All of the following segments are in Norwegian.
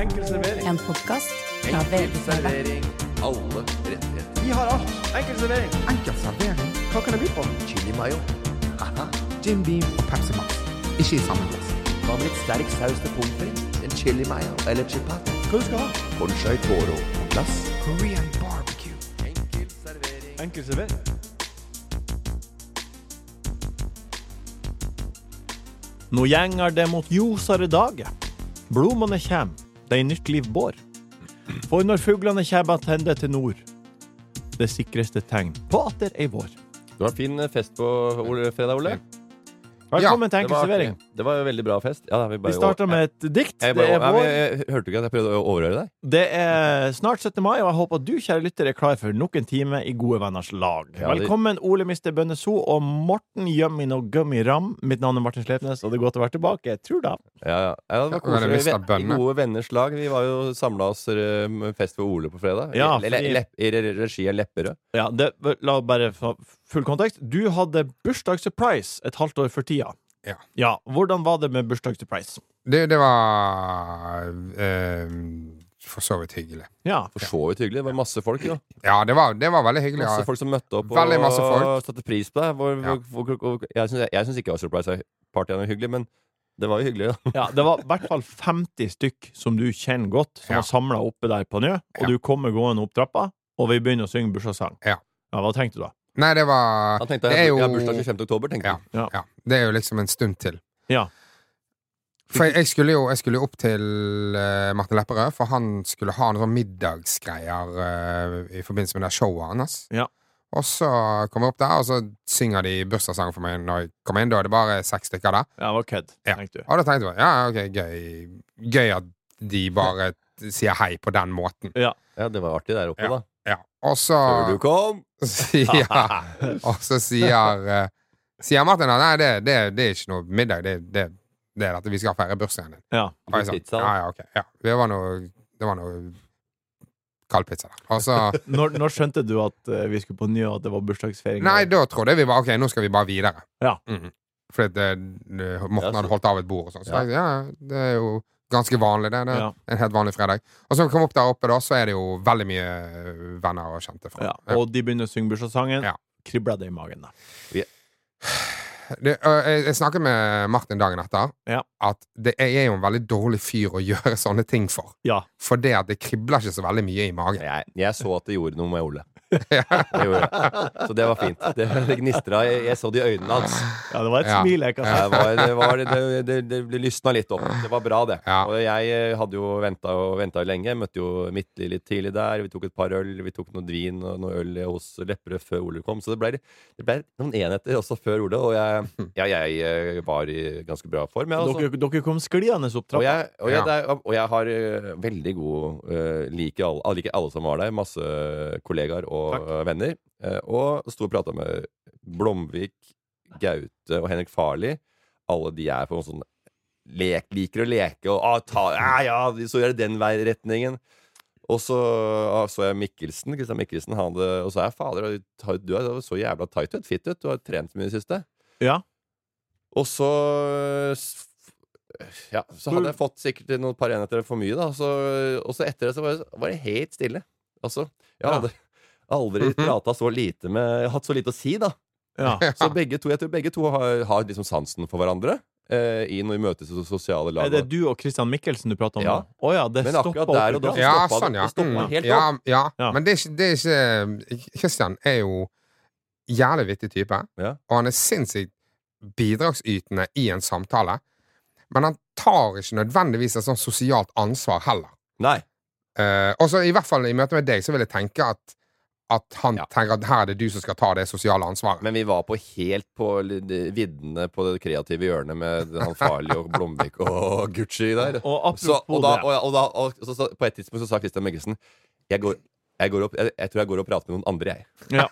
Enkel servering. En podkast fra Enkel servering. Alle rettigheter. Vi har alt. Enkel servering. Enkel servering. Hva kan det by på? Chili mayo. Haha. Jim Beam og Pepsi Max. Ikke i samme glass. Hva med litt sterk saus til pommes frites? En chili mayo eller chipat? Hva du skal ha? Conchai toro på glass. Korean barbecue. Enkel servering. Enkel servering. Nå gjenger det mot ljosere dager. Blomene kjem, det er nytt liv bår. For når fuglene kjem attende til nord, det sikreste tegn på at det er vår. Det var en fin fest på Ole, fredag, Ole. Velkommen til Det Enkel servering. Det var en veldig bra fest. Ja, da, vi, bare, Vi starta med et dikt. jeg, Det bare, er, ja, men vår. jeg, jeg hørte ikke at jeg prøvde å overhøre deg. det er snart 17. mai, og jeg håper at du, kjære lytter, er klar for nok en time i gode venners lag. Ja, det- Velkommen, Ole Mister Bønneso og Morten Yummin og Gummi Ram. Mitt navn er Martin Slepnes, og det er godt å være tilbake. Jeg tror da. Ja, ja. ja, det var Ja, koselig. det Vi-. I gode venners lag. Vi var jo samla oss eh, med fest for Ole på fredag. Ja, I, le, fordi- lepp, I re- regi av Lepperød. Ja, det, la bare få full kontekst. Du hadde bursdagssurprise et halvt år før tida. Ja. Hvordan var det med bursdagssurprise? Det, det var eh, for så vidt hyggelig. Ja. For så vidt hyggelig. Det var masse folk. jo Ja, det var, det var veldig hyggelig. Masse Ja. folk som møtte opp Veldig masse og satte pris på det. Hvor, Ja. hvor, hvor, hvor, jeg syns jeg syns ikke det var hyggelig, men det var jo hyggelig. da ja. Det var i hvert fall 50 stykk som du kjenner godt, som Ja. var samla oppe der på Njø. Og Ja. du kommer gående opp trappa, og vi begynner å synge bursdagssang. Ja. Hva tenkte du da? Nei, det var Han tenkte Det er jeg jo har bursdag 25. oktober, tenkte Ja. han. Ja, det er jo liksom en stund til. Ja. For jeg, jeg skulle jo jeg skulle jo opp til uh, Martin Lepperød, for han skulle ha noen sånne middagsgreier uh, i forbindelse med det showet hans. Ja. Og så kom jeg opp der, og så synger de bursdagssang for meg når jeg kommer inn. Da er det bare seks stykker der. Ja, det var kødd, Ja. tenkte du. Og da tenkte jeg ja, ok, gøy Gøy at de bare sier hei på den måten. Ja, det var artig der oppe, Ja. da. Ja. Og så Før du kom! sier, Og så sier, eh, sier Martin at nei, det, det, det er ikke noe middag. Det, det, det er at vi skal feire bursdagen din. Ja. sånn, ja, ja, okay, Ja. Det var noe, det var noe kald pizza der. Og så Når, når skjønte du at eh, vi skulle på ny, og at det var bursdagsfeiring? Nei, da trodde jeg vi bare Ok, nå skal vi bare videre. Ja. Mhm. Fordi det- det- Morten hadde holdt av et bord og sånn. Så Ja. jeg, ja, det er jo ganske vanlig, det. det Ja. En helt vanlig fredag. Og så kom opp der oppe, da, så er det jo veldig mye eh, venner og kjente fra. Ja. Og de begynner å synge bursdagssangen. Ja. Kribla det i magen, da. Det, jeg, jeg snakket med Martin dagen etter Ja. at det, jeg er jo en veldig dårlig fyr å gjøre sånne ting for. Ja. For det at det kribler ikke så veldig mye i magen. Jeg, jeg så at det gjorde noe med Ole. Ja. Det gjorde jeg. Så det var fint. Det, det gnistra. Jeg, jeg så det i øynene hans. ja, det var et Ja. smil jeg kan Det, var, det, var, det, det, det, det lysna litt opp. Det var bra, det. Ja. Og jeg eh, hadde jo venta og venta lenge. Møtte jo Midtli litt tidlig der. Vi tok et par øl. Vi tok noe vin og noe øl hos Lepperød før Ole kom. Så det ble, det ble noen enheter også før Ole. Og jeg, ja, jeg eh, var i ganske bra form. Jeg, altså. Dere, dere kom skliende opp Og jeg, og jeg, Ja. det er, og jeg har eh, veldig god uh, liker, alle, like alle som var der. Masse kollegaer og Takk. eh, venner. Eh, og sto og prata med Blomvik, Gaute og Henrik Farli. Alle de er på en sånn lek, liker å leke og ah, ta, ja, ja, så gjør det den vei retningen. Og så ah, så jeg Mikkelsen. Christian Mikkelsen han hadde, Og så er jeg fader, du er så jævla tight ut, fit ut. Du har trent mye i det siste. Ja. Og så Ja, så hadde jeg fått sikkert noen par enheter for mye, da. Så, og så etter det så var det, helt stille. Altså, jeg Ja. Aldri prata så lite med Hatt så lite å si, da. Ja. Så begge to, jeg tror begge to har, har liksom sansen for hverandre. Eh, I når vi møtes i sosiale lag. Er det du og Christian Mikkelsen du prater om Ja. Oh, ja, det Men akkurat der og da- Ja, stoppa sånn, ja. det Mm. helt ja, ja. Ja. Men det er, ikke, det er ikke Christian er jo jævlig vittig type, Ja. og han er sinnssykt bidragsytende i en samtale. Men han tar ikke nødvendigvis et sånn sosialt ansvar heller. Nei. Eh, og så i hvert fall i møte med deg så vil jeg tenke at at han Ja. tenker at her er det du som skal ta det sosiale ansvaret. Men vi var på helt på viddene på det kreative hjørnet med han Farley og Blomvik og Gucci der. Og Så, og, da, og, og, da, og så, så, på et tidspunkt så sa Christian Mikkelsen jeg, går, jeg, går opp, jeg, jeg tror jeg går og prater med noen andre, jeg. Ja.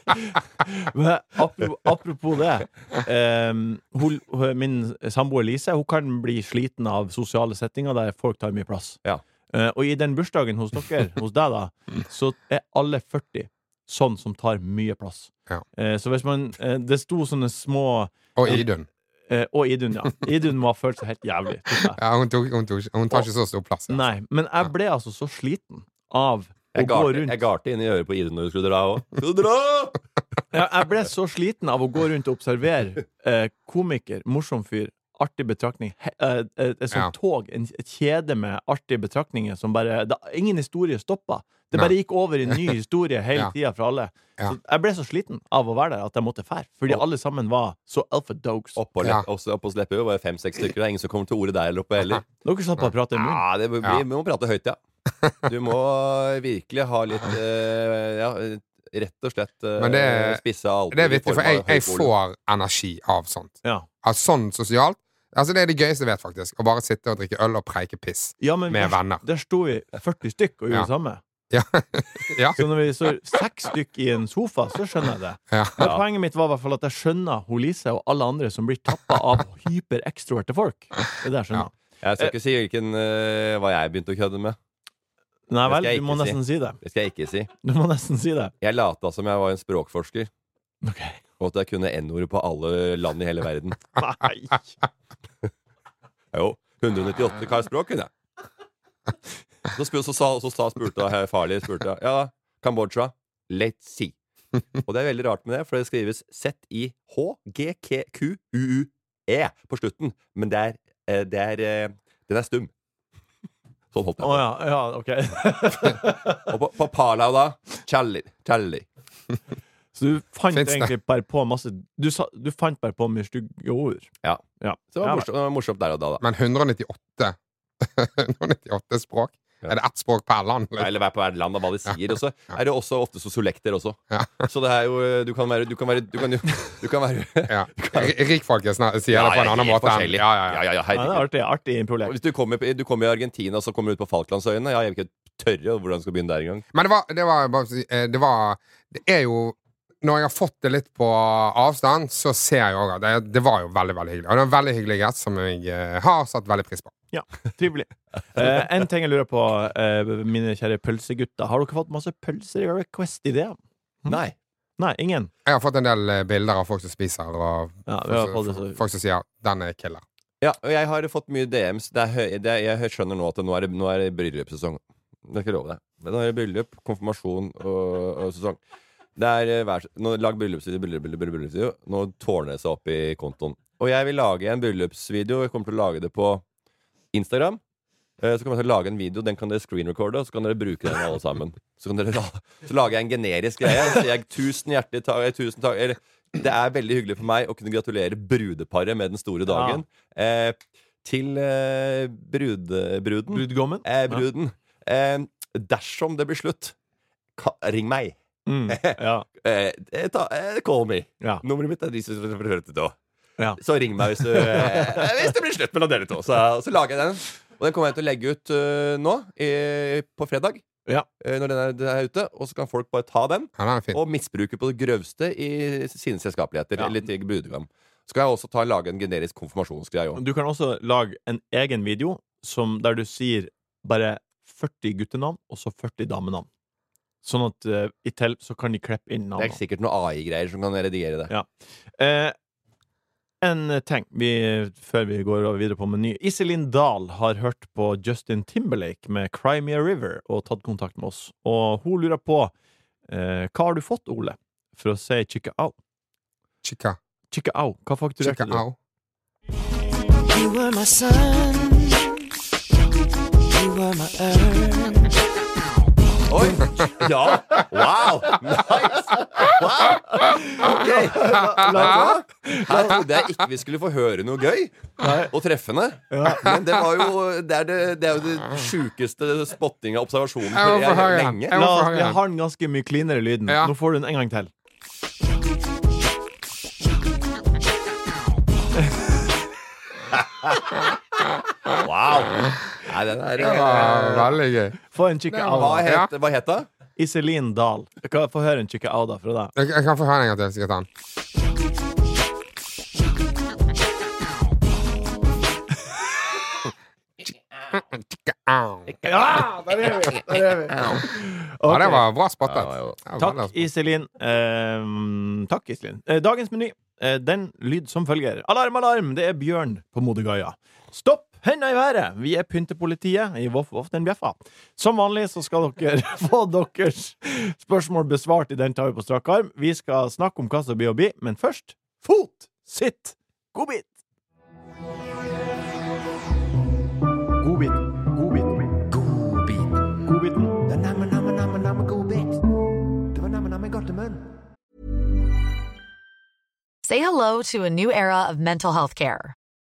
Men apropos, apropos det. ehm, hun, hun- min samboer Lise hun kan bli sliten av sosiale settinger der folk tar mye plass. Ja. Eh, og i den bursdagen hos dere, hos deg, da, så er alle 40 sånn som tar mye plass. Ja. Eh, så hvis man eh, Det sto sånne små Og Idun. Eh, og Idun, ja. Idun må ha følt seg helt jævlig. Ja, hun, tok, hun, tok, hun tar ikke så stor plass. Altså. Nei, men jeg ble altså så sliten av å Jeg gå garte, rundt jeg garte inn i øret på Idun når du skulle dra òg. Skal du dra? Ja, jeg ble så sliten av å gå rundt og observere eh, komiker, morsom fyr, artig betraktning. He, eh, et, et sånt Ja. tog, en, et kjede med artige betraktninger som bare da, Ingen historie stoppa. Det bare Nei. gikk over i en ny historie hele Ja. tida fra alle. Ja. Så jeg ble så sliten av å være der at jeg måtte fære. Fordi Og- alle sammen var så alpha dogs. Oppå Ja. oppå Sleppøy var det fem-seks stykker. Det er ingen som kommer til ordet der oppe heller. Dere satt bare og pratet i munnen. Ja, det blir, Vi må prate høyt, ja. Du må virkelig ha litt uh, Ja, rett og slett uh, Men det- spisse albuer. Det er viktig, for jeg, jeg får energi av sånt. Ja. Av sånn sosialt. Altså Det er det gøyeste jeg vet, faktisk. Å bare sitte og drikke øl og preike piss Ja, men med der, venner. der sto vi 40 stykk og gjorde Ja. det samme. Ja. ja. Så når vi står seks stykk i en sofa, så skjønner jeg det. ja. Men poenget mitt var i hvert fall at jeg skjønner hun Lise og alle andre som blir tappa av hyperekstroverte folk. Det er det jeg skjønner. Jeg skal ikke si hvilken, uh, hva jeg begynte å kødde med. Nei vel, du må ikke si. nesten si det. Det skal jeg ikke si. Du må nesten si det. Jeg lata som jeg var en språkforsker, Ok. Og at jeg kunne n-ordet på alle land i hele verden. Nei. Jo, 198 hva er språk, kunne jeg. Så, spurte, så, sa, så sa, spurte jeg farlig spurte, jeg, Ja, Kambodsja. Let's see. Og det er veldig rart med det, for det skrives Z-I-H-G-K-Q-U-U-E på slutten. Men det er, eh, det er eh, Den er stum. Sånn holdt jeg Å oh, ja, ja, ok. Og på, på Palau, da Challi. Charlie. Så du fant Finns det? egentlig bare på masse Du, sa, du fant bare på mye stygge ord? Ja. ja. Så det Ja, var morsomt, det var morsomt der og da, da. Men 198 198 språk? Ja. Er det ett språk per land? liksom? Eller hver på hvert land av hva de sier. Og så er det også ofte sosiolekter også. Ja. Så det er jo Du kan være Du kan være Du kan, du kan være Ja. Rikfolket sier sier det på en annen måte enn ja, ja, ja. ja, ja, Ja, det er artig, artig Og improlekt. Hvis du kommer, du kommer i Argentina, så kommer du ut på Falklandsøyene. Ja, jeg vil ikke tørre hvordan du skal begynne der engang. Men det var, det var eh, Det var Det er jo Når jeg har fått det litt på avstand, så ser jeg òg at det, det var jo veldig veldig hyggelig. Og det var en veldig hyggelig gjest som jeg eh, har satt veldig pris på. Ja, trivelig. Eh, en ting jeg lurer på, eh, mine kjære pølsegutter. Har dere fått masse pølse-request-ideer? Nei. Nei, ingen? Jeg har fått en del eh, bilder av folk som spiser, og Ja, folk, det som- så folk som sier 'den er killer'. Ja, og jeg har fått mye DMs. Det er høy, det er, jeg skjønner nå at det, nå er det, nå er det bryllupssesong. Det er ikke lov, det. Men Nå er det bryllup, konfirmasjon og, og sesong. Det er vær, nå Lag bryllupsvideo, bryllup, bryllup, bryllupsvideo. Nå tårner det seg opp i kontoen. Og jeg vil lage en bryllupsvideo. Jeg kommer til å lage det på Instagram. Eh, Så kan jeg lage en video, den kan dere screenrecorde, og så kan dere bruke den alle sammen. Så, dere, så lager jeg en generisk greie. Så jeg tusen hjertelig takk. eh, Tusen takk det er veldig hyggelig for meg å kunne gratulere brudeparet med den store dagen. Eh, til eh, brude, bruden. Brudgommen? Eh, bruden. Eh, dersom det blir slutt, ka, ring meg. Mm, ja. Eh, ta, eh, call me. ja. Nummeret mitt er de som hører til da. Ja. Så ring meg hvis, du, eh, hvis det blir slutt mellom dere to. Så, så lager jeg den. Og den kommer jeg til å legge ut uh, nå i, på fredag. Ja. eh, når den er, den er ute. Og så kan folk bare ta den den og misbruke på det grøvste i sine selskapeligheter. Ja. Eller til brudgom. Så kan jeg også ta, lage en generisk konfirmasjonsgreie. Du kan også lage en egen video som, der du sier bare 40 guttenavn og så 40 damenavn. Sånn at uh, i til så kan de klippe inn Det er navnene. sikkert noe AI-greier som kan redigere det. Ja. Eh, en ting vi, før vi går over videre på meny. Iselin Dahl har hørt på Justin Timberlake med Cry Me a River og tatt kontakt med oss. Og hun lurer på eh, hva har du fått, Ole, for å si chicka au? Chicka. Chicka au. Hva fakturerte du? au. You were my sun. You were my earth. Oi! Ja! Wow! Nice! Wow! Ok. la, hva? Her trodde jeg ikke vi skulle få høre noe gøy og treffende. Men det var jo Det er, det, det er jo det sjukeste spotting av observasjonen Jeg den. lenge. La, den. har den ganske mye cleanere lyden. Nå får du den en gang til. Wow! Nei, den er Det var veldig gøy. Få en chicka au. Hva heter het, hva het det? Iselin Dahl. Jeg kan Få høre en chicka av da fra deg. Jeg, jeg kan få høre en gang til. Skal jeg ta den? Ja, der er vi! Der er vi. Ja, det var bra spottet. Ja. Ja, Takk, veldig- Iselin. Eh, takk, Iselin. Eh, dagens meny, eh, den lyd som følger. Alarm, alarm! Det er Bjørn på Modegaia. Stopp! Henda i været! Vi er pyntepolitiet i Voff Voff den bjeffa. Som vanlig så skal dere få deres spørsmål besvart i Den tar vi på strak arm. Vi skal snakke om hva som blir å bli, men først fot, sitt, godbit! Godbit, godbit, Godbit. godbiten. Det er namme, namme, namme, namme godbit. Det var namme, namme godtemunn. Say hello to a new era of mental health care.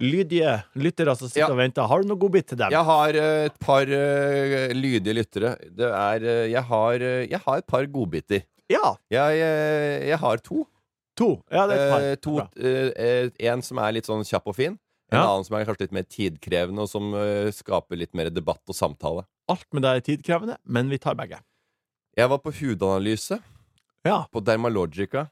lydige lyttere som sitter Ja. og venter. Har du noe godbit til dem? Jeg har eh, et par uh, lydige lyttere. Det er uh, jeg, har, uh, jeg har et par godbiter. Ja, Jeg, jeg har to. to. Ja, det er et par. To en som er litt sånn kjapp og fin. En Ja. annen som er kanskje litt mer tidkrevende, og som skaper litt mer debatt og samtale. Alt med deg er tidkrevende, men vi tar begge. Jeg var på hudanalyse Ja. på Dermalogica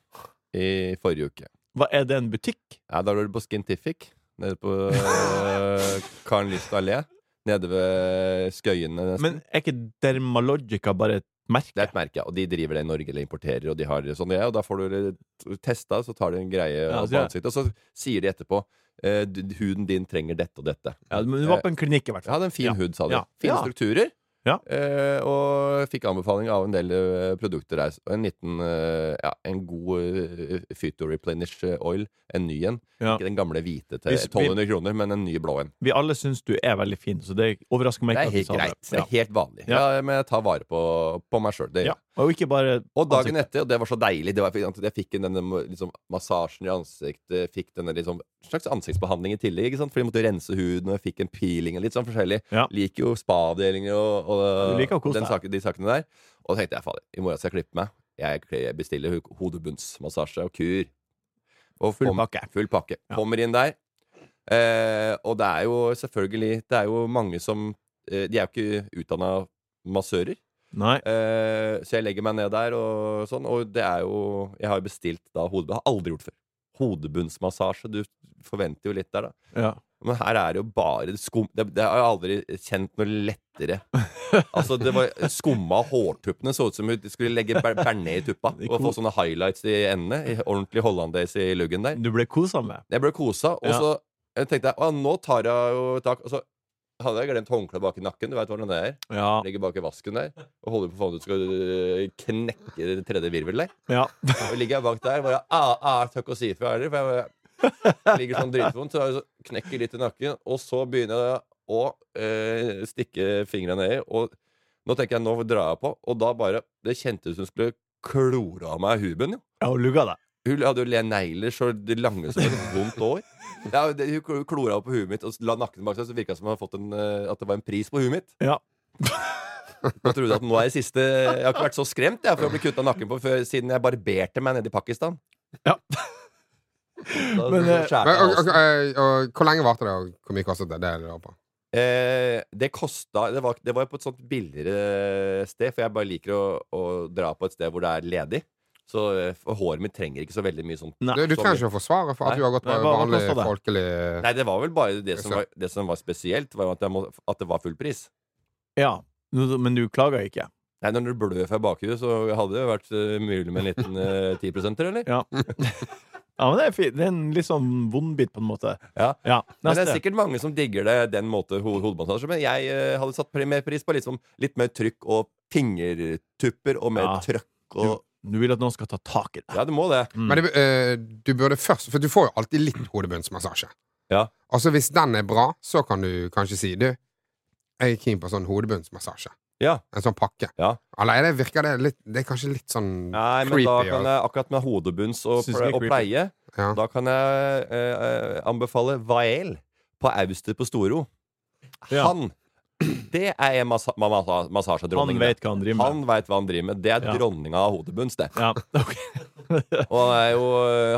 i forrige uke. Hva Er det en butikk? Ja, da var du på Skintific, nede på uh, Karen Lyst allé. Nede ved Skøyene. nesten. Men er ikke Dermalogica bare et merke? Det er et merke, ja. Og de driver det i Norge eller importerer, og de har sånn det er. Og da får du testa, så tar de en greie Ja, på ansiktet, og så sier de etterpå uh, huden din trenger dette og dette. Ja, men du var på en klinikk, i hvert Jeg fall. hadde en fin Ja. hud, sa du. Fine strukturer. Ja. Eh, og fikk anbefaling av en del eh, produkter der. En liten eh, Ja, en god uh, Phyto Replenish oil. En ny en. Ja. Ikke den gamle hvite til Hvis vi- 1200 kroner, men en ny blå en. Vi alle syns du er veldig fin, så det overrasker meg Det er helt greit. Det det. er helt vanlig. Ja. Ja. men jeg tar vare på, på meg sjøl. Ja. ja. Og ikke bare Og dagen etter, og det var så deilig det var, Jeg fikk denne liksom, massasjen i ansiktet, fikk denne liksom, slags ansiktsbehandling i tillegg. Ikke sant? For jeg måtte rense huden, og jeg fikk en peeling og litt sånn forskjellig. Ja. Liker jo spa-avdelinger og, og liker den saken, de sakene der. Og da tenkte jeg fader, i morgen skal jeg klippe meg. Jeg bestiller ho- hodebunnsmassasje og kur. Og Full pakke. Full pakke. Ja. Kommer inn der. Eh, og det er jo selvfølgelig Det er jo mange som eh, De er jo ikke utdanna massører. Eh, så jeg legger meg ned der, og sånn. Og det er jo Jeg har jo bestilt da hodebunn. Har aldri gjort før. Hodebunnsmassasje. Du forventer jo litt der, da. Ja. Men her er det jo bare skum... Det, det har jeg aldri kjent noe lettere. Altså, det var skumma hårtuppene. Så ut som hun skulle legge ber- bearnés i tuppa. Og få sånne highlights i endene. i Ordentlig hollandaise i luggen der. Du ble kosa med. Jeg ble kosa, og Ja. så jeg tenkte jeg, å, nå tar jeg jo tak. Og så hadde jeg glemt håndkleet bak i nakken. Du veit hvordan det er? Ja. Ligger bak i vasken der og holder på faen du skal knekke det tredje virvel der. ja. Og ligger jeg bak der bare ah, ah, tøkk å si ifra heller. For jeg, jeg ligger sånn dritvondt, så jeg så knekker litt i nakken. Og så begynner jeg å eh, stikke fingrene nedi. Og nå tenker jeg, nå drar jeg på. Og da bare Det kjentes ut som hun skulle klore av meg huben. Jo. ja, og lugga deg. Hun hadde jo le negler så lange som et vondt år. Ja, det, hun klora på huet mitt og la nakken bak seg, så virka det som hun hadde fått en, øh, at det var en pris på huet mitt. Ja. Jeg trodde at nå er det siste Jeg har ikke vært så skremt jeg, for å bli kutta nakken på før, siden jeg barberte meg nede i Pakistan. Ja. Da, Men, eh, Men, og, og, og, og, hvor lenge varte det, og hvor mye kostet det? Det er det da på. Eh, det kosta det var, det var på et sånt billigere sted, for jeg bare liker å, å dra på et sted hvor det er ledig. Så eh, håret mitt trenger ikke så veldig mye sånn Nei. Du, du trenger ikke å forsvare for at Nei. du har gått på vanlig det? folkelig Nei, det var vel bare det som var, det som var spesielt, var at, må, at det var full pris. Ja. Men du klaga ikke? Nei, når du blør fra bakhuet, så hadde det vært eh, mulig med en liten uh, 10 eller? Ja. ja, men det er fint. Det er en litt sånn vondbit, på en måte. Ja. Ja. Men det er sikkert mange som digger det den måte ho hodemassasje. Men jeg uh, hadde satt mer pris på liksom litt mer trykk og fingertupper og mer Ja. trøkk og Du vil at noen skal ta tak i det. Ja, du må det. Mm. Men det, eh, du burde først For du får jo alltid litt hodebunnsmassasje. Ja. Og så hvis den er bra, så kan du kanskje si Du, jeg er keen på sånn hodebunnsmassasje. Ja. En sånn pakke. Ja. Eller er det, virker det litt Det er kanskje litt sånn Nei, men creepy? da kan og- jeg akkurat med hodebunns og, ple og pleie ja. Da kan jeg eh, anbefale Vael på Auster på Storo. Ja. Han Det er massa ma massa Han massasjedronning. vet hva han driver med. Han vet hva han driver med. Det er Ja. dronninga av hodebunns, det. Ja, okay. Og han er, jo,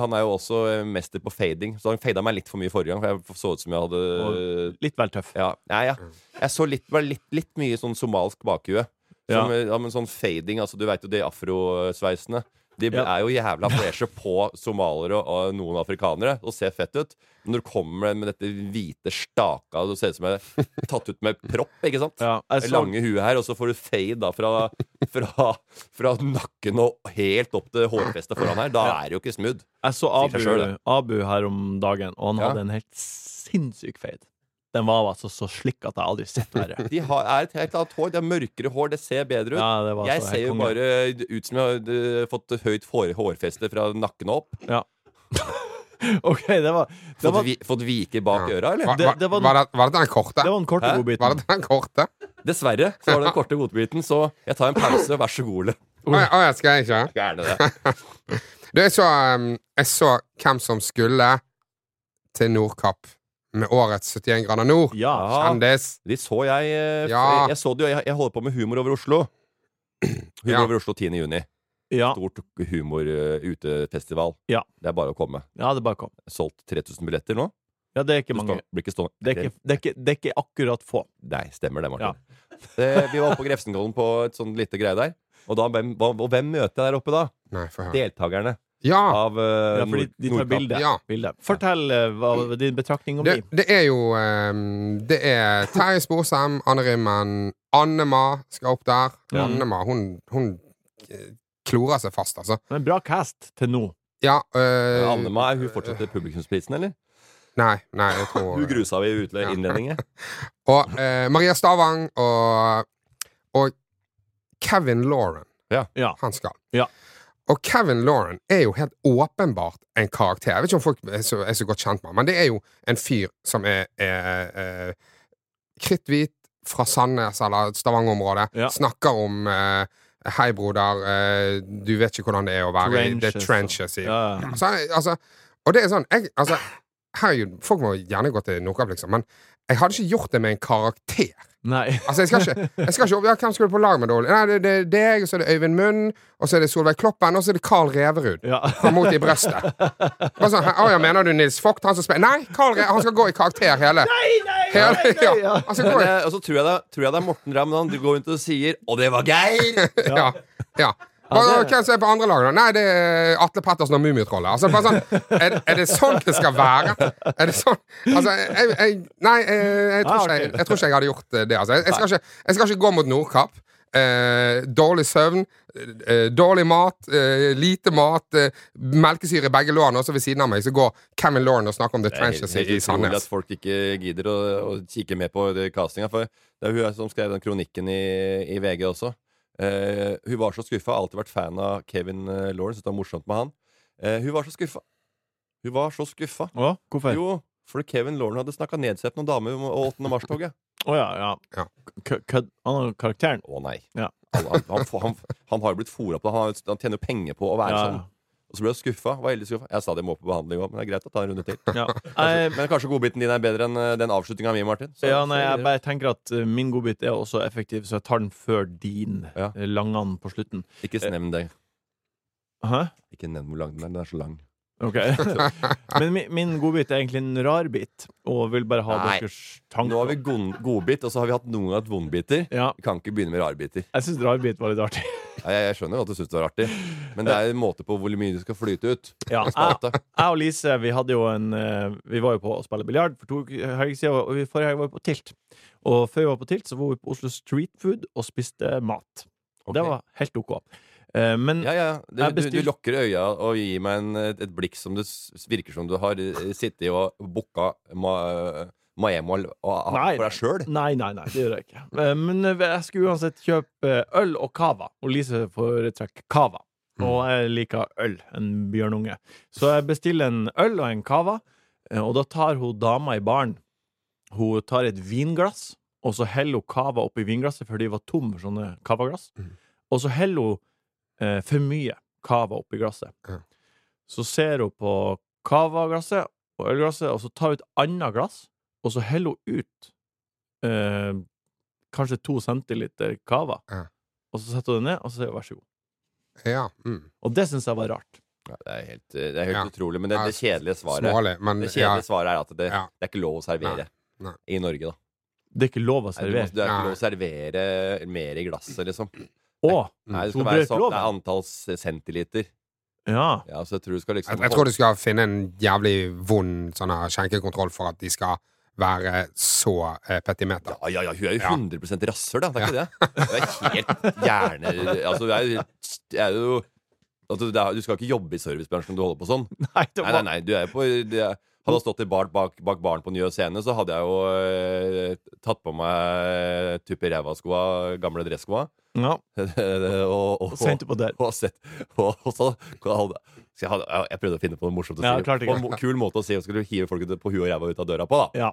han er jo også mester på fading, så han fada meg litt for mye forrige gang. For jeg så ut som jeg hadde Litt vel tøff. Ja, ja, ja. Jeg så litt, litt, litt mye sånn somalsk bakhue. Som, ja. men sånn fading, altså du veit jo de afrosveisene. De er jo jævla freshe på somaliere og noen afrikanere og ser fett ut. Men når du kommer med dette hvite staka Du ser ut som er tatt ut med propp, ikke sant? Ja, så, lange huet her, og så får du fade da fra, fra, fra nakken og helt opp til hårfestet foran her. Da er det jo ikke smooth. jeg så Abu. Abu her om dagen, og han Ja. hadde en helt sinnssyk fade. Den var altså så slikk at jeg aldri sett verre. De har, er et helt annet hår. De har mørkere hår. Det ser bedre ut. Ja, det var Jeg ser jo bare ut som jeg har fått høyt hår, hårfeste fra nakken og opp. Ja. OK, det var Det Fått, var, vi, fått viker bak Ja. øra, eller? Var, Det- det var- var, det, var det den korte? det var den korte Hæ? godbiten. Var det den korte? Dessverre så var det den korte godbiten, så jeg tar en pause. Vær så god, Ole. Å ja, å ja, skal jeg ikke? Gjerne det. Du, jeg så, um, jeg så hvem som skulle til Nordkapp med årets 71 grader nord. Ja. Ja. Kjendis. De så jeg eh, Ja. Jeg så det jo, jeg, jeg holder på med Humor over Oslo. Humor Ja. over Oslo 10. juni. Ja. Stort humor-utefestival. Ja. Det er bare å komme. ja, det bare kom. Solgt 3000 billetter nå. Ja, det er ikke mange. står- ikke stående. Det er ikke, det er ikke, det er ikke akkurat få. Nei, stemmer det, Martin. Eh, vi var oppe på Grefsenkollen på et sånt lite greie der. Og, da, hvem, hva- og hvem møter jeg der oppe da? Nei. Deltakerne Ja! av uh, Ja, fordi de tar bilde. Ja. bilde. Fortell eh, hva din betraktning om Det, de. det er jo um, Det er Terje Sporsem, Anne Rimmen, Annema skal opp der. Ja. Annema, hun, hun klorer seg fast, altså. Men bra cast til nå. Ja øh, Annema, er hun fortsatt til publikumsprisen, eller? Nei, nei, jeg tror Hun grusa vi i utle- Ja. innledningen. Og eh, Maria Stavang og, og Kevin Lauren. Ja. Han skal. Ja. Og Kevin Lauren er jo helt åpenbart en karakter. Jeg vet ikke om folk er så, er så godt kjent med ham, men det er jo en fyr som er, er, er kritthvit fra Sandnes eller Stavanger-området. Ja. Snakker om uh, Hei, broder, uh, du vet ikke hvordan det er å være i the Trenches, trenches. I. Ja. Altså, altså, og det er sånn jeg, altså, Herregud, folk må gjerne gå til Nordkapp, liksom, men jeg hadde ikke gjort det med en karakter. Nei. Altså, jeg skal ikke, jeg skal ikke ja, Hvem skal du på lag med Dolly? Nei, det, det, deg Og så er det Øyvind Munn, og så er det Solveig Kloppen, og så er det Carl Reverud. Ja. Fra Mot i brøstet. Bare sånn, Å ja, mener du Nils Vogt? Han som spiller Nei, Carl Re han skal gå i karakter hele Nei, nei, hele, nei, nei, ja. ja. Men, eh, og så tror jeg, det, tror jeg det er Morten Ramm han går rundt og sier 'Og det var Geir'! Ja. ja. Bare, Hvem som er på andre laget, da? Nei, det er Atle Pettersen og Mummitrollet. Altså, bare sånn, er, er det sånn det skal være? Er det sånn Altså, jeg, jeg Nei, jeg, jeg, tror ikke jeg, jeg tror ikke jeg hadde gjort det. Altså. Jeg, jeg, skal, ikke, jeg skal ikke gå mot Nordkapp. Eh, dårlig søvn, eh, dårlig mat, eh, lite mat, eh, melkesyre i begge lårene, og så ved siden av meg så går Kevin Lauren og snakker om The Det er Trenches i, i utrolig at folk ikke gidder å, å kikke med på det castinga. For det er hun som skrev den kronikken i, i VG også. Eh, hun var så skuffa. Har alltid vært fan av Kevin uh, Lawrence. Det var morsomt med han. Uh, hun var så skuffa. Hun var så skuffa. Å, hvorfor? Jo, fordi Kevin Lawrence hadde snakka nedsettende om damer om 8. mars-toget. ja, ja. Ja. Kødd. Han karakteren. Å nei. Ja. Han, han, han, han, han har jo blitt fora på det. Han, han tjener jo penger på å være Ja, sånn. Og så ble jeg skuffa. Var veldig skuffa. Jeg sa det må på behandling òg, men det er greit å ta en runde til. ja. Kanskje, men kanskje godbiten din er bedre enn eh, den avslutninga mi, Martin. Så- ja, nei, jeg bare tenker at uh, min godbit er også effektiv, så jeg tar den før din. Ja. eh, Langan på slutten. Ikke nevn det. Hæ? Ikke nevn hvor lang den er. Den er så lang. Ok. Men min, min godbit er egentlig en rar bit, og vil bare ha Nei. deres Nå har vi god- godbit, og så har vi hatt noen ganger vondbiter. Ja, Vi kan ikke begynne med rarbiter. jeg syns rarbit var litt artig. Ja, Jeg, jeg skjønner jo at du syns det var artig, men det er en måte på hvor mye du skal flyte ut. Ja, En jeg, spalte. jeg og Lise vi hadde jo en eh, Vi var jo på å spille biljard for to helger siden, og vi forrige helg var vi på Tilt. Og før vi var på Tilt, så var vi på Oslo Street Food og spiste mat. Og Det var helt OK. Eh, men Ja, ja. Du, du, du lukker øya og gir meg en, et, blikk som det virker som du har eh, sittet og booka ma, Maemol og- Nei. for deg sjøl. Nei, nei, nei, det gjør jeg ikke. Eh, Men eh, jeg skulle uansett kjøpe øl og cava, og Lise foretrekker cava. og jeg liker øl. En bjørnunge. Så jeg bestiller en øl og en cava, eh, og da tar hun dama i baren Hun tar et vinglass, og så heller hun cava oppi vinglasset, for de var tom for sånne cavaglass. Mhm. Og så heller hun eh, for mye cava oppi glasset. Ja. Så ser hun på cavaglasset og ølglasset, og så tar hun et annet glass, og så heller hun ut eh, kanskje to centiliter cava. Ja. Og så setter hun det ned, og så sier hun vær så god. Ja. Mm. Og det syns jeg var rart. Ja, det er helt, det er helt Ja. utrolig. Men det, det kjedelige svaret Smålig, men Det ja. kjedelige svaret er at det, Ja. det er ikke lov å servere Nei. i Norge, da. Det er ikke lov å Nei, du må, servere. det er ikke lov å servere mer i glasset, liksom. Å! Nei, det skal være sånn, loven. det er antall centiliter. Ja. Ja, så jeg tror du skal liksom Jeg, jeg tror du skal finne en jævlig vond sånn her skjenkekontroll for at de skal være så eh, petimeter. Ja, ja, ja, hun er jo Ja. 100 rasshøl, da. Det er ikke det. Hun er helt hjerne... Altså, hun er jo, er jo altså, det er, Du skal ikke jobbe i servicebransjen når du holder på sånn. Nei, det Nei, nei, nei, du er på det er, Hadde jeg stått i bar bak, bak baren på Njø scene, så hadde jeg jo eh, tatt på meg tupp i ræva-skoa, gamle dresskoa, Ja, og, og, Sendt på der. og, sett, og, og så hadde, jeg, hadde, jeg prøvde å finne på noe morsomt å si. Ja. På en kul måte å si. Og skulle hive folk på huet og ræva ut av døra på, da. Ja.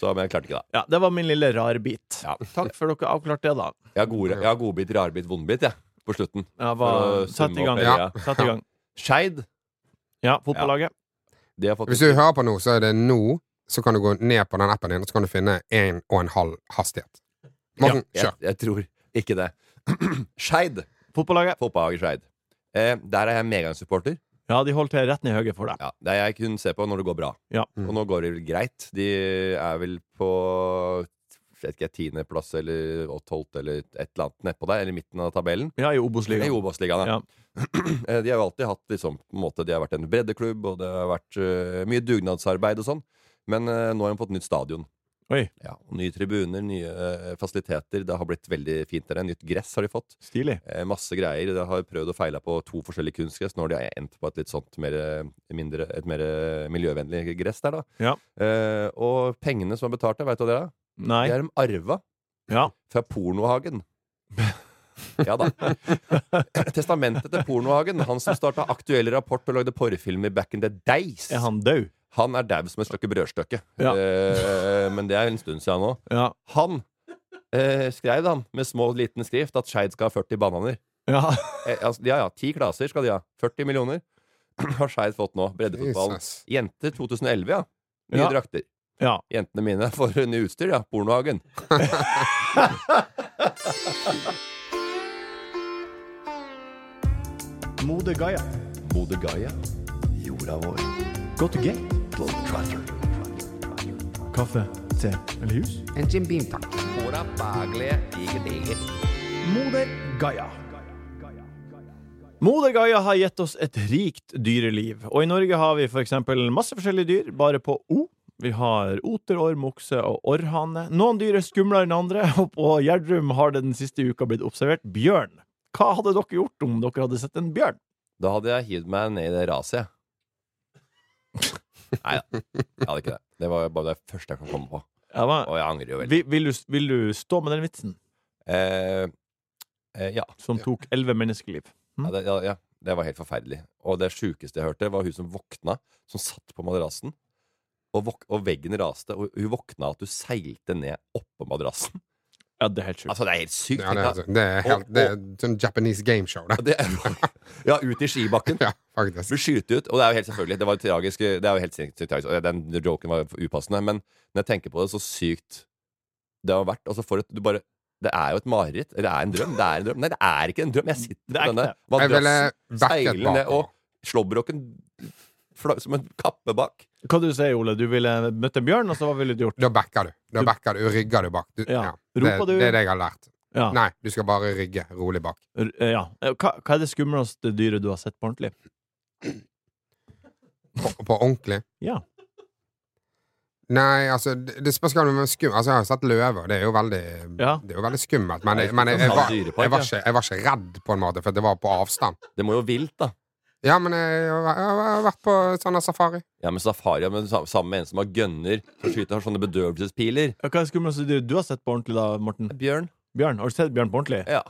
Så, men jeg klarte ikke det. ja, det var min lille rarbit. Ja. Takk for dere avklarte det, da. Jeg har, gode, jeg har godbit, rarbit, vondbit, jeg. På slutten. Ja, var, å sett i gang. Ja. i gang. Skeid. Ja, fotballaget. De har fått Hvis du hører på nå, så er det nå, så kan du gå ned på den appen din, og så kan du finne en og en halv hastighet. Morten, jeg, kjør. jeg tror ikke det. Skeid. Fotballaget. Fotballaget Skeid. Eh, der er jeg medgangssupporter. Ja, de holdt rett ned i høyre for deg. Ja, det er jeg kun ser på når det går bra. Ja. Og nå går det vel greit. De er vel på vet ikke, tiendeplass eller tolvte eller et eller annet nedpå der, eller midten av tabellen. Ja, i I Obos-ligaen. Obos-ligaen, ja. Eh, De har jo alltid hatt liksom, på en måte, De har vært en breddeklubb, og det har vært uh, mye dugnadsarbeid og sånn. Men uh, nå har de fått nytt stadion. Oi, Ja, Nye tribuner, nye uh, fasiliteter. Det har blitt veldig fint der. Nytt gress har de fått. stilig. Masse greier. De har prøvd og feila på to forskjellige kunstgress. Nå har de endt på et litt sånt mer, mindre, et mer miljøvennlig gress der, da. Ja. Og pengene som er betalt der, veit du hva det er? Nei. De er de arva Ja. fra Pornohagen. Ja da. Testamentet til Pornohagen, han som starta Aktuell Rapport og lagde porrefilmer back in the days, Er han død? han er dau som et stykke brødstykke. Ja. Eh, men det er en stund siden nå. Ja. Han eh, skrev han med små, liten skrift at Skeid skal ha 40 bananer. Ja. Eh, altså, ja, ja, Ti klasser skal de ha. 40 millioner har Skeid fått nå. Breddefotballen. Jenter 2011, ja. Nye Ja. drakter. ja. Jentene mine får nye utstyr, ja. Pornohagen. Mode Gaia. Mode Gaia. Jorda vår. Go to gate. Kaffe, te eller hus? En Jim Beam, takk. Hora bagle, diger, diger. Moder Gaia. Moder Gaia har gitt oss et rikt dyreliv, og i Norge har vi for eksempel masse forskjellige dyr, bare på O. Vi har oter, orm, okse og orrhane. Noen dyr er skumlere enn andre, og på Gjerdrum har det den siste uka blitt observert bjørn. Hva hadde dere gjort om dere hadde sett en bjørn? Da hadde jeg hivd meg ned i det raset, jeg. Nei da, jeg hadde ikke det. Det var bare det første jeg kan komme på. Ja, men, Og jeg angrer jo veldig. vil, vil, du, vil du stå med den vitsen, Eh, eh, ja. som tok elleve menneskeliv? Ja, det, ja, ja. Det var helt forferdelig. Og det sjukeste jeg hørte, var hun som våkna, som satt på madrassen. Og, og veggen raste, og hun våkna at du seilte ned oppå madrassen. Ja, det er helt sjukt. Altså, det er helt sykt. Ja, det, er, det er helt Det er sånn Japanese gameshow, det. det er, ja, ut i skibakken. Ja, faktisk. Blir skutt ut. Og det er jo helt selvfølgelig Det var tragisk. Det er jo helt sinnssykt tragisk. Den joken var upassende. Men når jeg tenker på det, så sykt det har vært. Altså, for får du bare Det er jo et mareritt. Eller det er en drøm. Det er en drøm. Nei, det er ikke en drøm. Jeg sitter er på denne madrassen, seiler ned, og slåbroken som en kappe bak. Hva du sier Ole? Du ville møtt en bjørn, og så hva ville du gjort? Da backer du. Da backer du, rygger du bak. Du, Ja. ja. Det, du? det er det jeg har lært. Ja. Nei, du skal bare rygge rolig bak. R- eh, ja. Hva, hva er det skumleste dyret du har sett på ordentlig? På, på ordentlig. Ja. Nei, altså, det, det spørs hva du skum. Altså, jeg har sett løver. Det er jo veldig, Ja. det er jo veldig skummelt. Men, jeg, men jeg, jeg, var, jeg, var ikke, jeg var ikke redd, på en måte, for det var på avstand. Det må jo vilt, da. Ja, men jeg, jeg, har vært på sånn safari. Ja, men safari ja, men sammen med en som har gønner, som skyter har sånne bedøvelsespiler. Ja, Hva er skummelt, skumleste du har sett på ordentlig, da, Morten? Bjørn. Bjørn? Har du sett bjørn på ordentlig? Ja.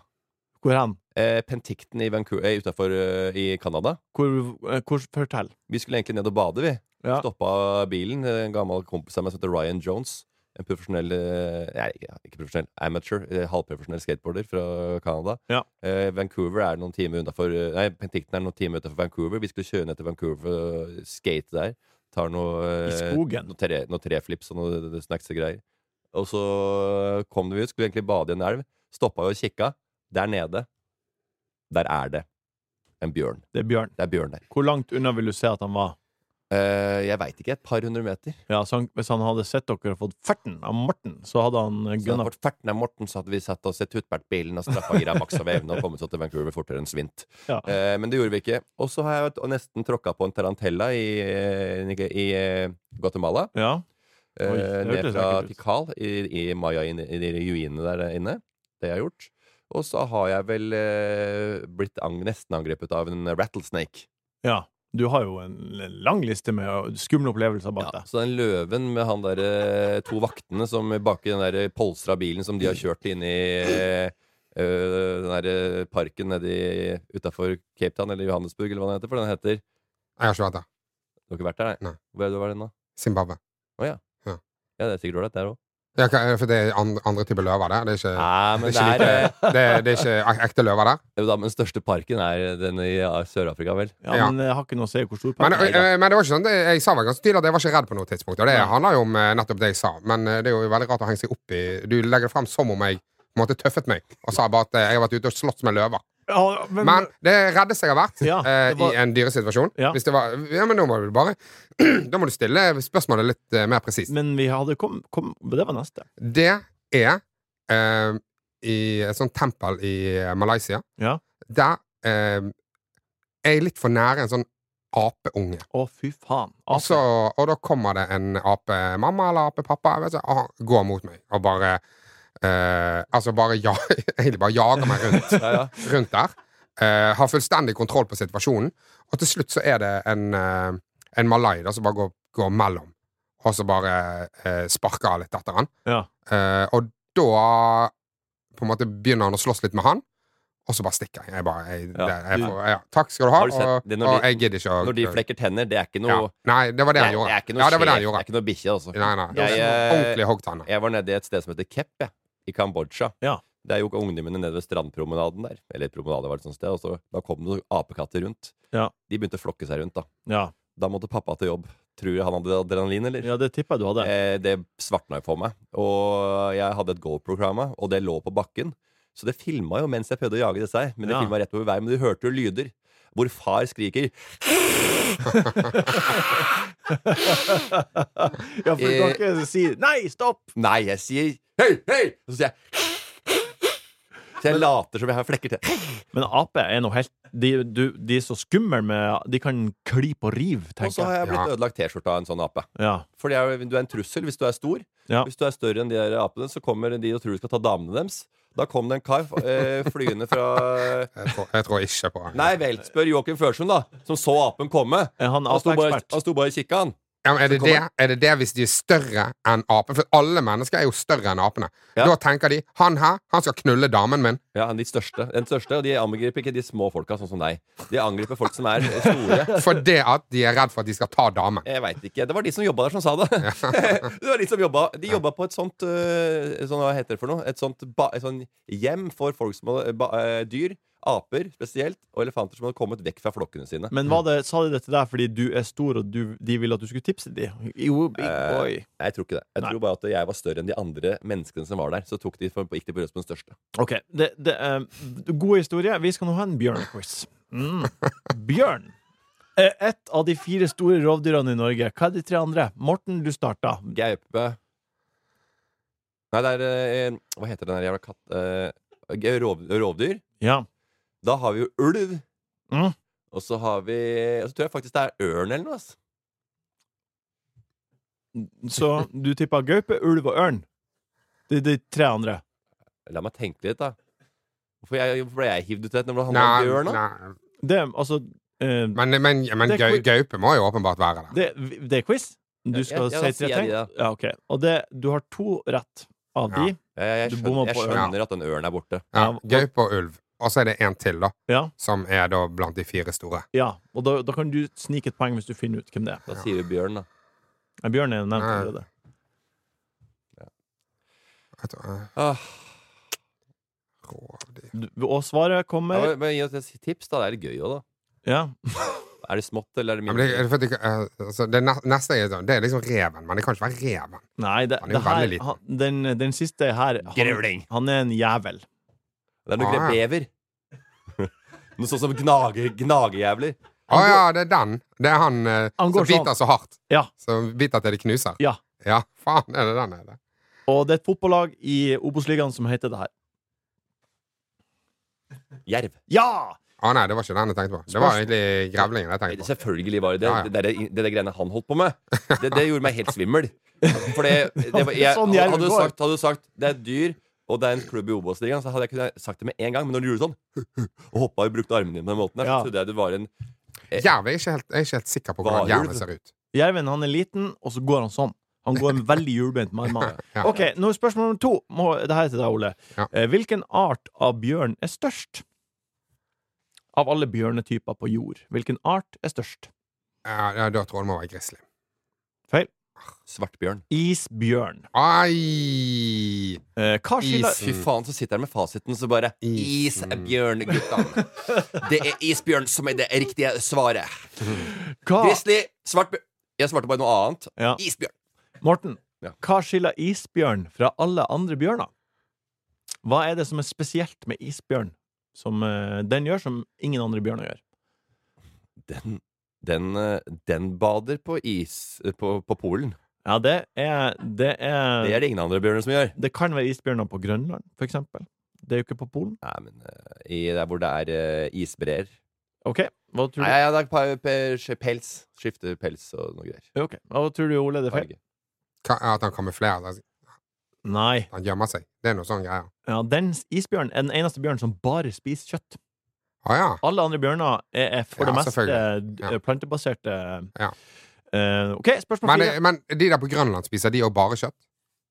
Hvor hen? Eh, Penticton i Vancouver, eh, utenfor eh, i Canada. Hvor, eh, hvor Fortell. Vi skulle egentlig ned og bade, vi. Ja. Stoppa bilen. En gammel kompis av meg som heter Ryan Jones. En profesjonell eh, Nei, ikke, profesjonell, amateur, eh, halvprofesjonell skateboarder fra Canada. Ja. Eh, Vancouver er noen timer utenfor eh, Nei, Penticton er noen timer utenfor Vancouver. Vi skulle kjøre ned til Vancouver og skate der. Tar noe I skogen. Noe, tre, noe treflips og noe snacks og greier. Og så kom vi ut, skulle egentlig bade i en elv. Stoppa og kikka. Der nede, der er det en bjørn. Det er Bjørn. Det er bjørn der. Hvor langt unna vil du se at han var? Eh, jeg veit ikke. Et par hundre meter. Ja, så han, Hvis han hadde sett dere og fått ferten av Morten, så hadde han eh, Så gunna vært ferten av Morten, så hadde vi satt oss i Tutbert-bilen og straffa gira maks av evne og kommet oss til Vancouver fortere enn svint. Ja. Uh, men det gjorde vi ikke. Og så har jeg nesten tråkka på en tarantella i, i, eh, Guatemala. Ja. Eh, Oi, ned fra. Tikal, i, i Maya, i, i de ruinene der inne. Det har jeg gjort. Og så har jeg vel eh, blitt ang nesten angrepet av en rattlesnake. ja. Du har jo en lang liste med skumle opplevelser bak Ja, deg. så den løven med han der eh, to vaktene som bak i den der polstra bilen som de har kjørt inn i øh, den der parken nedi utafor Cape Town eller Johannesburg, eller hva den heter. For den heter Jeg har ikke vært der. Du har ikke vært der, nei? Nei. Hvor er det du var den, da? Zimbabwe. Ja, det er sikkert ålreit, der òg. Ja, for det er andre, andre typer løver der. Det er ikke, Nei, det men er det er ikke, det er, det er ikke ek- ekte løver der. Jo da, men den største parken er den i Sør-Afrika, vel? Ja, Ja. Men jeg har ikke noe å si hvor stor Men, er. øh, men det var ikke sånn, det, jeg sa vel ganske tydelig at jeg var ikke redd på noe tidspunkt. Og det handler jo om eh, nettopp det jeg sa. Men eh, det er jo veldig rart å henge seg opp i Du legger det frem som om jeg på en måte tøffet meg og sa bare at eh, jeg har vært ute og slåss med løver. Ja, men, Men det reddeste jeg har vært Ja, eh, var- i en dyresituasjon Ja. Hvis det var Ja, men nå må du bare Da må du stille spørsmålet litt eh, mer presist. men vi hadde kom, kom Det var neste. Det er eh, i et sånt tempel i eh, Malaysia. Ja. Der eh, er jeg litt for nære en sånn apeunge. Å, fy faen. Og, så, og da kommer det en apemamma eller apepappa og går mot meg og bare eh, Altså bare ja, egentlig bare jager meg rundt, Ja, ja. rundt der. Uh, har fullstendig kontroll på situasjonen. Og til slutt så er det en, uh, en malai da, som bare går, går mellom. Og så bare sparker litt etter han. Ja. Og da på en måte begynner han å slåss litt med han. Og så bare stikker jeg. jeg, bare, jeg, Ja, det, jeg får, ja, takk skal du ha. Du og, de, og jeg gidder ikke å Når de flekker tenner, det er ikke noe ja. Nei, det var det han det, gjorde. er ikke noe ja, det det han gjorde. Det er ikke noe bikkje, altså. Nei, nei. Det Jeg, ordentlig hoggtenner. Jeg var nede i et sted som heter Kepp, jeg, i Kambodsja. Ja. Det er jo ungdommene nede ved strandpromenaden der. Eller promenade var et sånt sted. Og så, da kom det apekatter rundt. Ja. De begynte å flokke seg rundt, da. Ja. Da måtte pappa til jobb. Tror du han hadde adrenalin, eller? ja, det tipper jeg du hadde. Eh, det svartna for meg. Og jeg hadde et GoPro-kamera, og det lå på bakken. Så det filma jo mens jeg prøvde å jage disse her. Men det Ja. filma rett over veien. Men du hørte jo lyder. Hvor far skriker. Ja, for du kan ikke si 'nei, stopp'! Nei, jeg sier hei, hei! Og så sier jeg Så jeg later som jeg har flekker til. Men ape er noe helt De, du, de er så skumle med De kan klype og rive, Og så har jeg. jeg blitt Ja. ødelagt T-skjorta av en sånn ape. Ja. For du er en trussel hvis du er stor. Ja. Hvis du er større enn de der apene, så kommer de og tror du skal ta damene deres. Da kom det en kar eh, flyende fra Jeg tror, jeg tror ikke på Nei vel, spør Joakim Førsund, da. Som så apen komme. Han Han han sto bare og kikka, han. Ja, er, det det, er det det hvis de er større enn apen? For alle mennesker er jo større enn apene. Ja. Da tenker de han her, han skal knulle damen min. Ja, de største. Den største, og de angriper ikke de små folka, sånn som deg. De angriper folk som er store. Fordi at de er redd for at de skal ta damen. Jeg veit ikke. Det var de som jobba der, som sa det. det var De som jobba De jobba på et sånt uh, sånn, Hva heter det for noe? Et sånt ba, et sånt hjem for folk som har ba, øh, dyr. Aper spesielt, og elefanter som hadde kommet vekk fra flokkene sine. Men det, sa de dette der fordi du er stor, og du, de ville at du skulle tipse dem? Jo, big Eh. Jeg tror ikke det. Jeg Nei. tror bare at jeg var større enn de andre menneskene som var der. Så de for, gikk de på røst på den største. OK. Det, det, eh, god historie. Vi skal nå ha en bjørnequiz. Mm. Bjørn. er Et av de fire store rovdyrene i Norge. Hva er de tre andre? Morten, du starta. Gaupe Nei, det er øh, Hva heter den der jævla katt... rov, rovdyr. Ja. Da har vi jo ulv. Mm. Og så har vi Og så tror jeg faktisk det er ørn eller noe. ass. Så du tippa gaupe, ulv og ørn? Det er de tre andre. La meg tenke litt, da. Hvorfor, jeg, hvorfor ble jeg hivd ut i når det handler om bjørn? da? Det altså uh, Men, men, men Det gaupe må jo åpenbart være der. det, det er quiz? Du skal ja, ja, si tre ting? Ja, ok. Og det, du har to rett av Ja. de. Jeg, jeg, skjønner, jeg skjønner at den ørn er borte. Ja, Ja, Gaupe og ulv. Og så er det en til, da. Ja, Som er da blant de fire store. ja. Og da, da kan du snike et poeng hvis du finner ut hvem det er. Da sier vi bjørn, da. Ja, Bjørn er nevnt allerede. Ah, rovdyr Og svaret kommer men- men gi oss et tips, da. Det er litt gøy òg, da. Ja. Er det smått, eller er det ja, det, mindre? er det, eh, altså, det neste er, sånn- det er liksom reven, men det kan ikke være reven. Nei, det, Han er jo det her, veldig liten. han, den, den siste her han, han er en jævel. Det er noe Ah, ja. bever. Noe sånn som gnage, gnagejævler. Å ja, det er den. Det er han, eh, Han som biter så hardt. Ja. Som biter til det knuser. Ja. Ja, faen er det den er det. Og det er et fotballag i Obos-ligaen som heter det her. Jerv. Ja! Å nei, det var ikke den jeg tenkte på. Det var egentlig grevlingen jeg tenkte på. Selvfølgelig var det det. Ja, ja. Det, der, det der greiene han holdt på med. Det, det gjorde meg helt svimmel. For det, det var, jeg, Sånn hadde, du sagt, hadde du sagt det er dyr, og det er en klubb i Obos-ligaen, så hadde jeg kunnet sagt det med en gang. Men når du gjorde sånn og hoppa og brukte armene dine på den måten, der, Ja. så trodde jeg du var en Jerv er ikke helt, jeg er ikke helt sikker på hvordan jerven ser ut. Jerven han er liten, og så går han sånn. Han går veldig hjulbeint med armene. Ok, nå er spørsmål nummer to. Må, det her er til deg, Ole. Ja. Eh, Hvilken art av bjørn er størst? Av alle bjørnetyper på jord. Hvilken art er størst? Ja, ja, da tror jeg det må være grizzly. Svartbjørn. Isbjørn. Ai! Eh, hva skiller Is. Fy faen, så sitter jeg med fasiten, så bare. Isbjørn, guttene. Det er isbjørn som er det riktige svaret. hva, Grizzly, svartbjørn Jeg svarte bare noe annet. ja. Isbjørn. Morten, hva skiller isbjørn fra alle andre bjørner? Hva er det som er spesielt med isbjørn som eh, den gjør, som ingen andre bjørner gjør? Den, den, eh, den bader på is eh, på, på Polen. Ja, det er Det, er, Det er det ingen andre bjørner som gjør. det kan være isbjørner på Grønland, for eksempel. Det er jo ikke på Polen. Nei, men uh, i der hvor det er uh, isbreer OK, hva tror Nei, du? ja, det er pels. Skifte pels og noe greier. Ok, Hva tror du, Ole? Det er feil? Ja, At han kamuflerer seg. Nei. Han gjemmer seg. Det er noe sånn greier. Ja, den isbjørnen er den eneste bjørnen som bare spiser kjøtt. Å ja. Alle andre bjørner er, er for Ja, det meste Ja. plantebaserte. Ja. Eh, OK, spørsmål Men, fire. men de der på Grønland, spiser de òg bare kjøtt?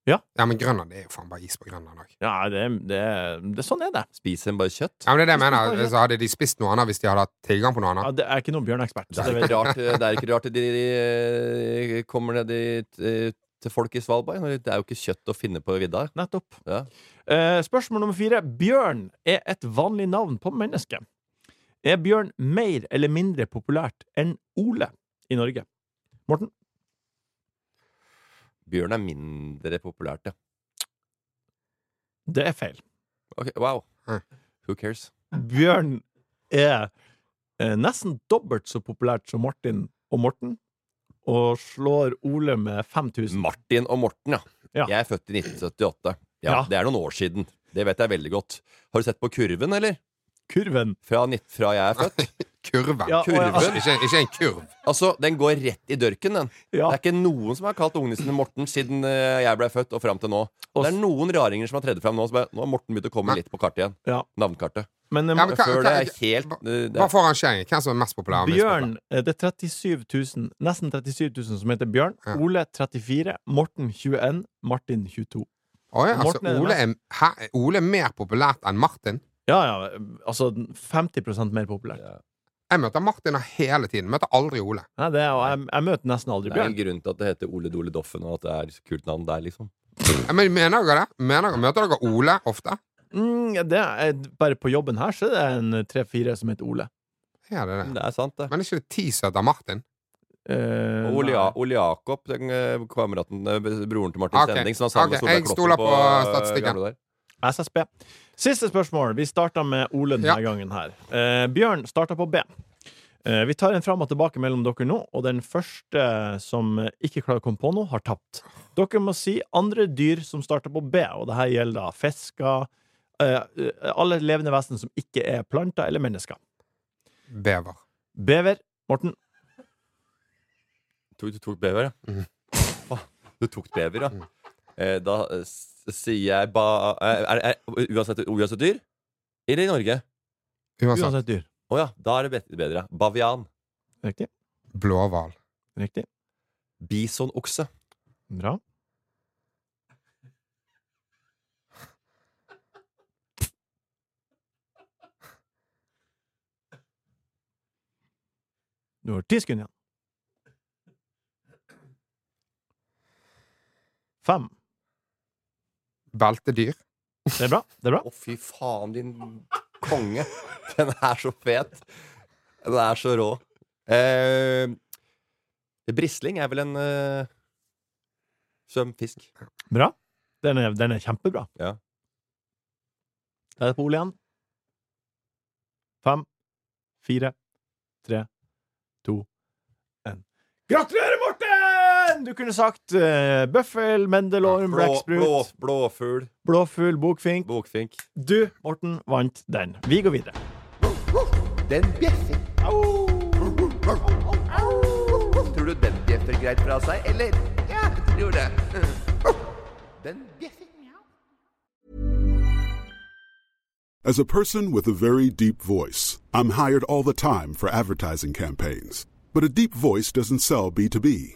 Ja. Ja, men Grønland det er jo faen bare is på Grønland òg. Ja, det, det, det, sånn er det. Spiser en bare kjøtt? Ja, men det er det jeg mener. Så hadde de spist noe annet hvis de hadde hatt tilgang på noe annet? Ja, det er ikke noen bjørneekspert. Det er det ikke rart, det er ikke rart de, de kommer ned i, eh, til folk i Svalbard. Det er jo ikke kjøtt å finne på vidda. Nettopp. Ja. Uh, spørsmål nummer fire. Bjørn er et vanlig navn på menneske. Er bjørn mer eller mindre populært enn Ole i Norge? Morten? Bjørn er mindre populært, ja. Det er feil. Ok, wow. Who cares? Bjørn er eh, nesten dobbelt så populært som Martin og Morten, og slår Ole med 5000. Martin og Morten, ja. Ja. Jeg er født i 1978. Ja, Ja. Det er noen år siden. Det vet jeg veldig godt. Har du sett på kurven, eller? Kurven. Fra, nitt- fra jeg er født? Kurven. Ja, og- Kurven. Ikke, ikke en kurv. Altså, Den går rett i dørken, den. Ja. Det er ikke noen som har kalt ungene sine Morten siden eh, jeg ble født og fram til nå. Og det er noen raringer som har tredd fram nå. Så bare, nå har Morten begynt å komme litt på kartet igjen. Ja. Navnkartet. Men, eh, Ja, men hva- Før det er helt eh, det Hva er, får rangering? Hvem som er mest populær? Bjørn eh, Det er 37 000, nesten 37 000 som heter Bjørn. Ja. Ole 34, Morten 21, Martin 22. Å ja, altså, Morten er det Ole, er, hæ, er mer populært enn Martin? Ja, ja, altså 50% mer populært. Ja. Jeg møter Martin hele tiden. Møter aldri Ole. Nei, det er, og jeg, jeg møter nesten aldri Bjørn. det er en grunn til at det heter Ole Dole Doffen, og at det er et kult navn der, liksom. Ja, Men mener dere det? Mener dere, møter dere Ole ofte? Mm, det er, bare på jobben her så det er det en tre-fire som heter Ole. Ja, det er det. Det er sant, det. Men er ikke det ti som heter Martin? Uh, Ole. Ja- Ole Jakob, den eh, kameraten, eh, broren til Martin okay. Sending, som har sammen okay. med Solveig Kloppen på eh, statistikken. SSB. Siste spørsmål. Vi starta med Ole denne Ja. gangen her. Eh, Bjørn starta på B. Eh, vi tar en fram og tilbake mellom dere nå, og den første som ikke klarer å komme på noe, har tapt. Dere må si andre dyr som starter på B, og det her gjelder da fisker eh, eh, Alle levende vesen som ikke er planter eller mennesker. Bever. Bever. Morten. Tok, du tok bever, ja? Mm. Du tok bever, ja. Eh, da eh, sier jeg ba... Eh, er, er, uansett, uansett dyr? Eller i Norge? Uansett, uansett dyr. Å oh, ja. Da er det bedre. Bavian. Riktig. Blå Blåhval. Riktig. Bisonokse. Bra. Du har ti sekunder igjen. Fem. Beltedyr. Det er bra. Det er bra. Å, fy faen, din konge. Den er så fet. Den er så rå. Eh, brisling er vel en eh, søm fisk. Bra. Den er, den er kjempebra. Ja. Da er det Pol igjen. Fem, fire, tre, to, én. Gratulerer! Du kunne sagt uh, bøffel, mendelorm, Blå, blå, blåfugl, blåfugl, bokfink. bokfink. Du, Morten, vant den. Vi går videre. Den bjeffer. Tror du den bjeffer greit fra seg, eller? Ja, jeg tror det. Den bjeffer. As a person with a very deep voice, I'm hired all the time for advertising campaigns. But a deep voice doesn't sell B2B,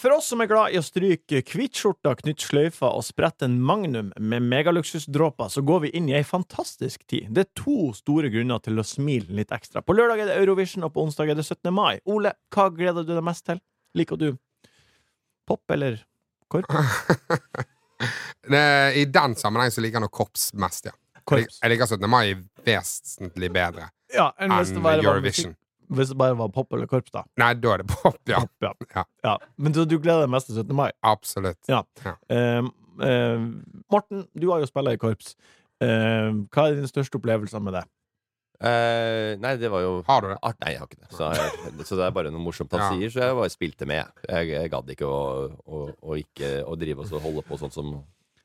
for oss som er glad i å stryke hvitskjorta, knytte sløyfa og sprette en magnum med megaluksusdråper, så går vi inn i ei fantastisk tid. Det er to store grunner til å smile litt ekstra. På lørdag er det Eurovision, og på onsdag er det 17. mai. Ole, hva gleder du deg mest til? Liker du pop eller korps? I den sammenheng så liker jeg nok korps mest, ja. Korps. jeg liker 17. mai vesentlig bedre Ja, enn Eurovision. Hvis det bare var pop eller korps, da. Nei, da er det pop, ja. Pop, ja. Ja. ja. Men så du gleder deg mest til 17. mai? Absolutt. Ja. Ja. uh, eh, Morten, du har jo spilt i korps. Uh, hva er din største opplevelse med det? Eh, nei, det var jo Har du det? art. Nei, jeg har ikke det. Så, jeg, så det er bare noe morsomt han Ja. sier, så jeg bare spilte med. Jeg, jeg gadd ikke å, å, å, ikke, å drive og så holde på sånn som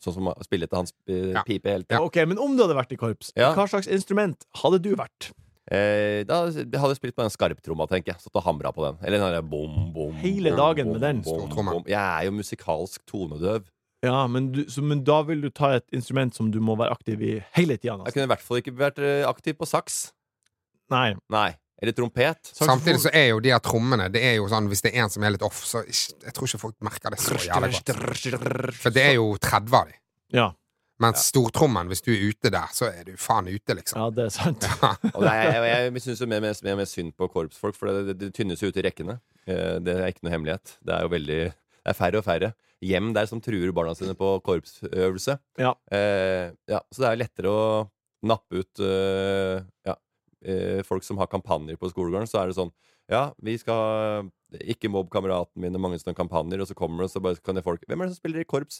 Sånn som å spille til hans eh, Ja. pipe hele tida. Ok, Men om du hadde vært i korps, Ja. hva slags instrument hadde du vært? Eh, da hadde jeg spilt på den skarptromma, tenker jeg. Satt og hamra på den. Eller den bom, bom Hele dagen bom, med den bom, bom. Jeg er jo musikalsk tonedøv. Ja, men, du, så, men da vil du ta et instrument som du må være aktiv i hele tida? Jeg kunne i hvert fall ikke vært eh, aktiv på saks. Nei. Nei. Eller trompet. Samtidig så er jo de her trommene Det er jo sånn, Hvis det er en som er litt off, så jeg tror ikke folk merker det så jævlig godt. For det er jo 30 av de. Ja. Mens stortrommen, hvis du er ute der, så er du faen ute, liksom. ja, det er sant. Og det er, jeg jeg syns mer, mer, mer, mer synd på korpsfolk, for det, det, det tynnes jo ut i rekkene. Eh, Det er ikke noe hemmelighet. Det er jo veldig Det er færre og færre hjem der som truer barna sine på korpsøvelse. Ja. Eh, ja, så det er lettere å nappe ut uh, ja, eh, folk som har kampanjer på skolegården. Så er det sånn Ja, vi skal ikke mobb kameraten min og mange sånne kampanjer, og så kommer det, og så bare kan det folk Hvem er det som spiller i korps?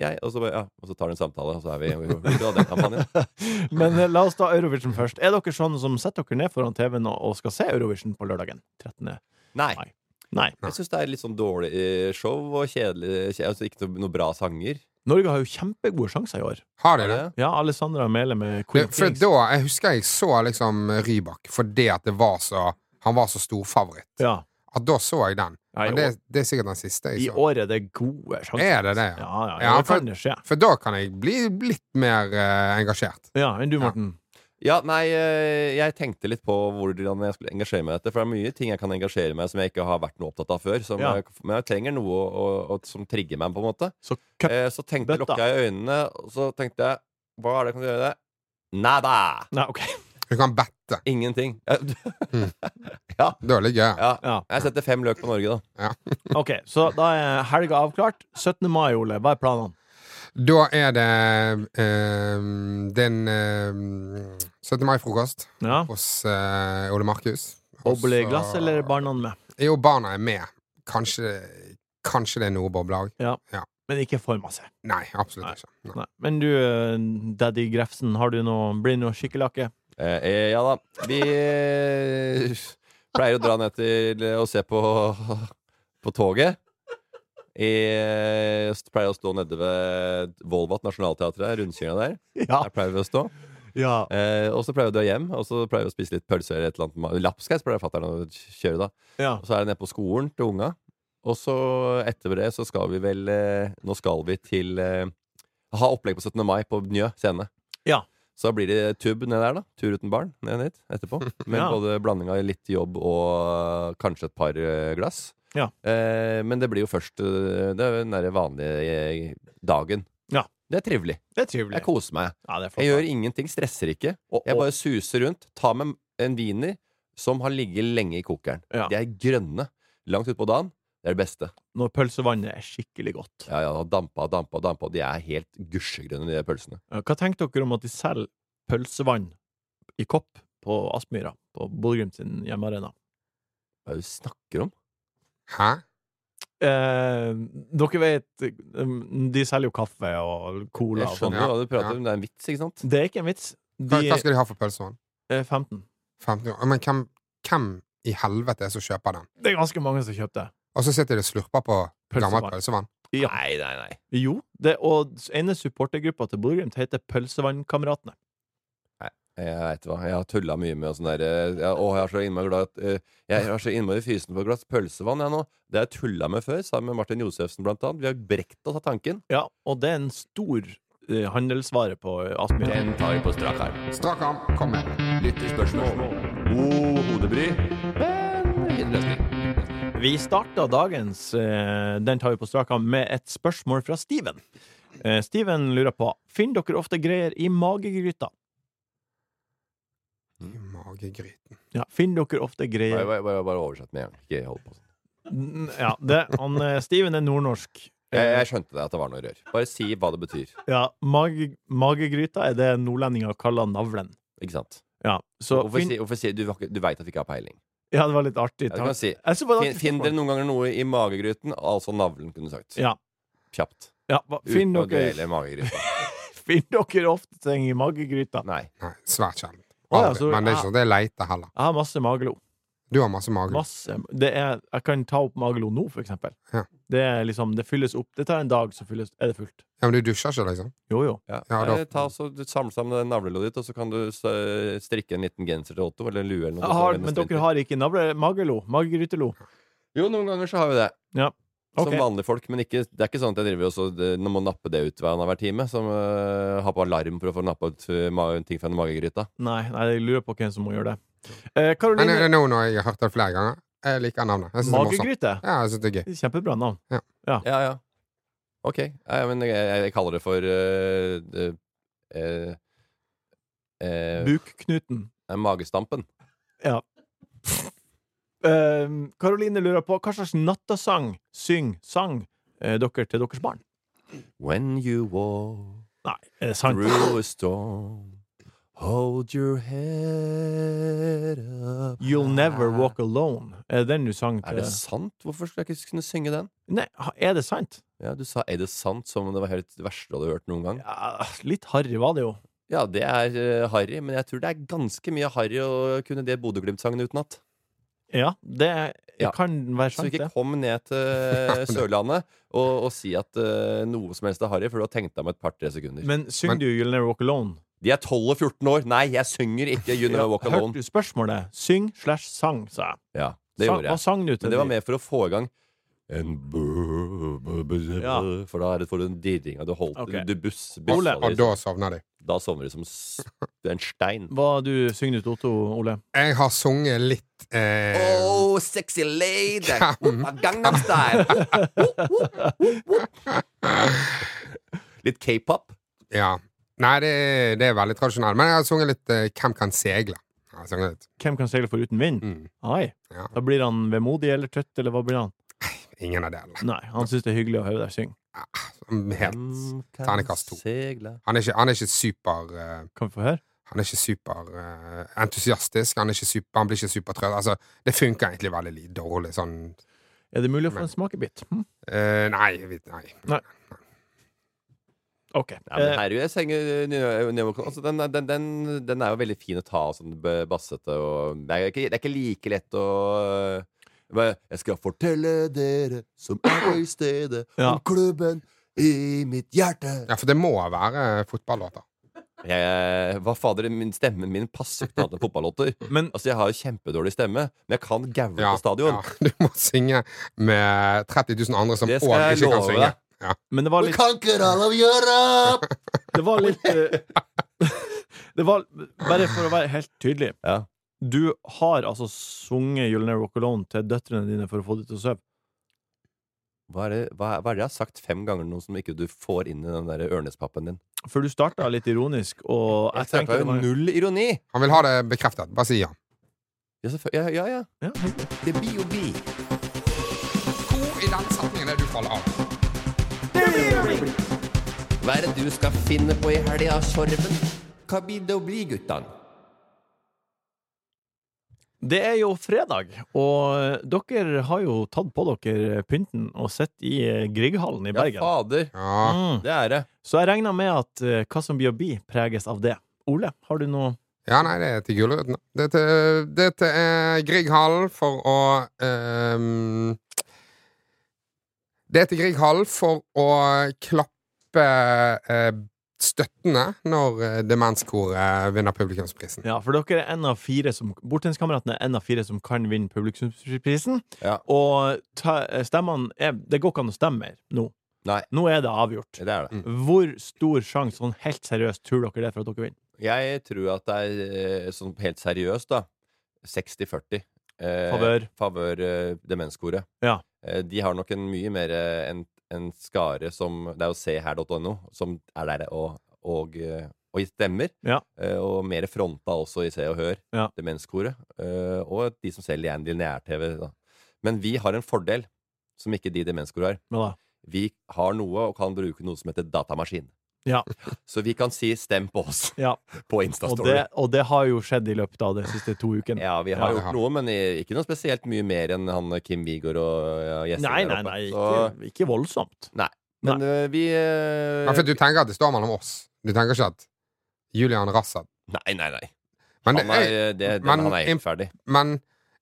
Jeg, og så, bare, ja, og så tar de en samtale, og så er vi ute av den kampanjen. Men eh, la oss ta Eurovision først. Er dere sånne som setter dere ned foran TV-en og, og skal se Eurovision på lørdagen? 13. Nei. Mai. Nei. Jeg syns det er litt sånn dårlig eh, show og kjedelig kjedelig altså Ikke noe, noe bra sanger. Norge har jo kjempegode sjanser i år. Har de det? Ja, Alessandra Mele med Queen For Kings. da, Jeg husker jeg så liksom Rybak fordi at det var så han var så storfavoritt. Ja. At da så jeg den. Ja, Men det, det er sikkert den siste I jeg så. år er det gode sjanser. Er det det, ja? Ja, ja, Ja, det for- kan det skje. For da kan jeg bli litt mer uh, engasjert. Ja, enn du, Morten? Ja, nei, eh, jeg tenkte litt på hvordan jeg skulle engasjere meg i dette. For det er mye ting jeg kan engasjere meg som jeg ikke har vært noe opptatt av før. Som Ja. jeg, men jeg trenger noe å, å, som trigger meg, på en måte. Så cup Eh, så tenkte lukka jeg øynene, og så tenkte jeg Hva er det jeg kan gjøre? det? Nada! Nei, okay. Du kan bette. Ingenting. ja. er det litt gøy. Ja. Ja. Jeg setter fem løk på Norge, da. Ok, Så da er helga avklart. 17. mai, Ole. Hva er planene? Da er det øh, den øh, 17. mai-frokost Ja. hos øh, Ole Markus. Og Boble i glass, eller er barna med? Jo, barna er med. Kanskje, kanskje det er noe boblelag. Men ikke for masse. Nei, absolutt Nei. ikke. Nei. Nei. Men du, eh, daddy Grefsen, har du noe, blir det noe skikkelakke? Eh, eh, ja da. Vi eh, pleier å dra ned til å se på, på toget. I, pleier å stå nede ved Volvat Nationaltheatret, rundkjøringa der. Ja. Der pleier vi å stå. ja. Eh, og så pleier vi å dra hjem, og så pleier vi å spise litt pølse eller et eller annet. Lapskaus pleier fatter'n å kjøre, da. ja. Og så er det nede på skolen til unga. Og så etter det så skal vi vel eh, Nå skal vi til eh, Ha opplegg på 17. mai på Njø scene. Ja. Så blir det tubb ned der, da. Tur uten barn ned dit etterpå. Med Ja. både blanding av litt jobb og eh, kanskje et par eh, glass. Ja. Eh, men det blir jo først eh, Det er den derre vanlige dagen. Ja. Det er trivelig. Det er trivelig. Jeg koser meg. Ja. Jeg gjør ingenting. Stresser ikke. Og- Jeg bare suser rundt. Tar med en wiener som har ligget lenge i kokeren. Ja. De er grønne. Langt utpå dagen. Det er det beste. Når pølsevannet er skikkelig godt. Ja, ja, Dampa og dampa dampa. De er helt gusjegrønne, de pølsene. Hva tenker dere om at de selger pølsevann i kopp på Aspmyra? På Bodø-Glimt sin hjemmearena? Hva er det du snakker om? Hæ? Eh, dere vet um, De selger jo kaffe og cola Jeg skjønner hva skjønner Ja, du prater ja. Det er en vits, ikke sant? Det er ikke en vits. Hva, De hva skal de ha for pølsevann? Eh, 15. 50 år. Men hvem, hvem i helvete er det som kjøper den? Det er ganske mange som kjøper det. Og så sitter de og slurper på gammelt Pølsevann. Ja. Nei, nei, nei. Jo, det, og ene supportergruppa til Bodø-Glimt heter Pølsevannkameratene. Jeg vet hva, jeg har tulla mye med sånn derre eh, Å, jeg har så innmari glad at eh, Jeg har så innmari fysen på et glass pølsevann, jeg nå. Det har jeg tulla med før, sammen med Martin Josefsen, blant annet. Vi har brekt oss av tanken. Ja, og det er en stor uh, handelsvare på Aspmyra. Den tar vi på strak arm. Strak arm, kom med. Lytterspørsmål. God hodebry, men fin løsning. Vi starta dagens eh, Den tar vi på strak arm med et spørsmål fra Steven. Eh, Steven lurer på Finner dere ofte greier i magegryta. I magegryten. Ja, finner dere ofte greier bare, bare, bare oversett med en gang. Ikke hold på sånn. Ja, det, han, eh, Steven er nordnorsk. Jeg, jeg skjønte det at det var noe rør. Bare si hva det betyr. Ja, mage, Magegryta er det nordlendinger kaller navlen. Ikke sant? Ja, så Hvorfor, finn, si, hvorfor si Du, du veit at vi ikke har peiling. Ja, det var litt artig. Ja, kan si Jeg synes bare Fin, et dere noen ganger noe i magegryten? Altså navlen, kunne du sagt. Ja. Kjapt. Ja, finn Uten finner, å dere, dvele i magegryta. finner dere ofte ting i magegryta? Nei. Nei, svært sjelden. Ah, ja, Men det er ikke sånn det er leite heller. Jeg har masse magelo. Du har masse magelo. Masse. Det er, jeg kan ta opp magelo nå, for eksempel. Ja. Det er liksom, det fylles opp. Det tar en dag, så fylles, er det fullt. Ja, men du dusjer ikke, liksom? Jo, jo. Ja. Ja, da- Eh, ta så, du Samle sammen navlelodet ditt, og så kan du strikke en liten genser til Otto, eller en lue eller noe. Har, men dere har ikke navle, magelo? Magegrytelo? Jo, noen ganger så har vi det. Ja. Som vanlige folk, men ikke, det er ikke sånn at jeg driver også, det, må nappe det ut hver hver time. Som uh, har på alarm for å få nappa ut uh, ting fra magegryta. Nei, nei, jeg lurer på hvem som må gjøre det. Eh, Men er Karoline, det nå når jeg har hørt det flere ganger? Jeg liker navnet. Jeg magegryte? Ja, jeg synes det er gøy. Kjempebra navn. Ja, ja. Ok. Ja, men jeg, jeg, jeg kaller det for uh, uh, uh, uh, Bukknuten. Magestampen. Ja. Karoline lurer på hva slags nattasang syng sang eh, dere til deres barn? When you walk Nei, er det sant? through a storm, hold your head up You'll Never Walk Alone. Er det den du sang til Er det sant? Hvorfor skulle jeg ikke kunne synge den? Nei, er det sant? Ja, Du sa 'er det sant?' som om det var helt det verste du hadde hørt noen gang. Ja, litt harry var det jo. Ja, det er uh, harry, men jeg tror det er ganske mye harry å kunne det Bodø-Glimt-sangen utenat. Ja, det Ja. kan være sant, det. Så ikke det. kom ned til Sørlandet og, og si at uh, noe som helst er harry, for du har tenkt deg om et par-tre sekunder. Men syng Men- du You'll Never Walk Alone? De er 12 og 14 år! Nei, jeg synger ikke You Never Walk Hørte Alone. du spørsmålet? Syng slash sang, sa jeg. Ja, det Sang- gjorde Hva jeg. sang du til Men det var mer for å få i gang en Ja. For da er det, får du en dirring. og Du, holdt, okay. du buss, bussa og da sovner de. Da sovner de som s- en stein. Hva du synger ut, Otto Ole? Jeg har sunget litt eh, Oh, sexy lady! Gangnam Style! Litt k-pop. Ja. Nei, det er, det er veldig tradisjonelt. Men jeg har sunget litt uh, Hvem kan segle? Jeg har litt. Hvem kan seile foruten vind? Mm. Ai. Ja. Da blir han vemodig eller trøtt, eller hva blir han? Ingen av delene. Nei, han syns det er hyggelig å høre deg synge. Helt Hvem kan terningkast to. segle? Han er ikke, han er ikke super uh, Kan vi få høre? Han er ikke super Uh, entusiastisk. Han, er ikke super, han blir ikke supertrøtt. Altså, det funker egentlig veldig dårlig sånn Er det mulig å få en smakebit? Hm? Uh, Nei, nei. nei. OK. Ja, men Eh, her, jeg senger, Neo- Neo- altså, den, den, den, den er jo veldig fin å ta sånn bassete og Det er ikke, det er ikke like lett å bare, Jeg skal fortelle dere som er i stedet, Ja. om klubben i mitt hjerte. Ja, for det må være fotballåter. Jeg, hva fader, min Stemmen min passer ikke til annet enn fotballåter. Men Altså, Jeg har jo kjempedårlig stemme, men jeg kan gaule Ja, på stadion. ja. Du må synge med 30 000 andre som Det òg ikke kan synge. deg. Ja. Men det var litt We conquer all of Europe! Det var litt eh, Det var Bare for å være helt tydelig. Ja. Du har altså sunget You'll Never Walk Alone til døtrene dine for å få dem til å sove. Hva er, det, hva, hva er det jeg har sagt fem ganger nå som ikke du får inn i den der ørnespappen din? For du starta litt ironisk, og jeg Jeg tenkte var null ironi! Han vil ha det bekreftet. Bare si ja. Ja, ja, ja, ja. ja. Det blir jo vi. Hvor i den setningen er du faller av? Hva er det du skal finne på i helga, Sorven? Hva blir det å bli, guttene? Det er jo fredag, og dere har jo tatt på dere pynten og sett i eh, Grieghallen i Ja, Bergen. fader. Ja. Mm. Det er det. Så jeg regner med at eh, hva som blir å bli, preges av det. Ole, har du noe ja, nei, det er til Gulrøttene. Dette, til, er eh, Grieghallen for å ehm, Det heter Grieg Hall for å klappe eh, støttende når eh, Demenskoret vinner publikumsprisen. Ja, for dere er en av fire som Bortenskameratene er en av fire som kan vinne publikumsprisen. Ja. Og ta, stemmene er Det går ikke an å stemme mer nå. Nei. Nå er det avgjort. Det er det. Hvor stor sjanse, sånn helt seriøst, tror dere det er for at dere vinner? Jeg tror at det er eh, sånn helt seriøst, da. 60-40. Eh, Favør. Favør eh, demenskoret. Ja. Eh, de har nok en mye mer en, en skare som Det er jo seher.no, som er der og, og, og stemmer. Ja. Og mer fronta også i Se og Hør, Ja. demenskoret. Eh, og de som selger Andy Nær-TV. Men vi har en fordel som ikke de demenskoret har. Vi har noe og kan bruke noe som heter datamaskin. Ja. Så vi kan si 'stem på oss' ja. på Og, det, og det har jo skjedd i løpet av de siste to ukene. Ja, vi har Ja. gjort noe, men ikke noe spesielt mye mer enn han Kim Wigård og gjestene Nei, nei, nei, Så, ikke, ikke voldsomt. nei. Men nei. vi uh, Ja, for du tenker at det står mellom oss. Du tenker ikke at Julian Rassad Nei, nei, nei. Men, Han er, jeg, det, den, men- han er helt ferdig. men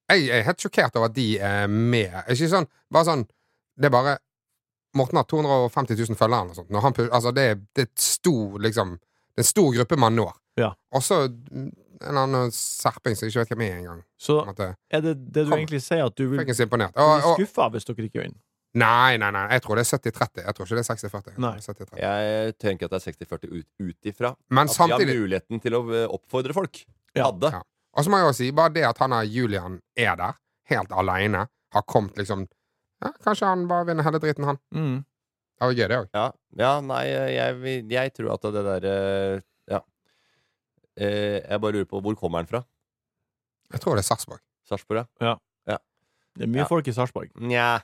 jeg er helt sjokkert over at de er med. Ikke sånn, bare sånn Det er bare Morten har 250 000 følgere eller noe sånt. Når han, altså det, er, det er stor, liksom Det er en stor gruppe man når. Ja. Også en eller annen serping som jeg ikke vet hvem er engang. Så en måte. er det det du Kom. egentlig sier, at du vil bli skuffa hvis dere ikke vinner? nei, nei, nei. Jeg tror det er 70-30. Jeg tror ikke det er 60-40. Jeg Nei. er Jeg tenker at det er 60-40 ut, ut ifra Men at vi samtidig har muligheten til å øh, oppfordre folk. Ja. Hadde. Ja. Og så må jeg jo si, bare det at han og Julian er der, helt aleine, har kommet liksom ja, Kanskje han bare vinner hele driten, han. Mm. Det var gøy, det òg. Ja, ja nei, jeg, jeg tror at det der øh, Ja. Eh, jeg bare lurer på hvor kommer han fra? Jeg tror det er Sarpsborg. Sarpsborg, ja? Det er mye Ja. folk i Sarpsborg. Nja.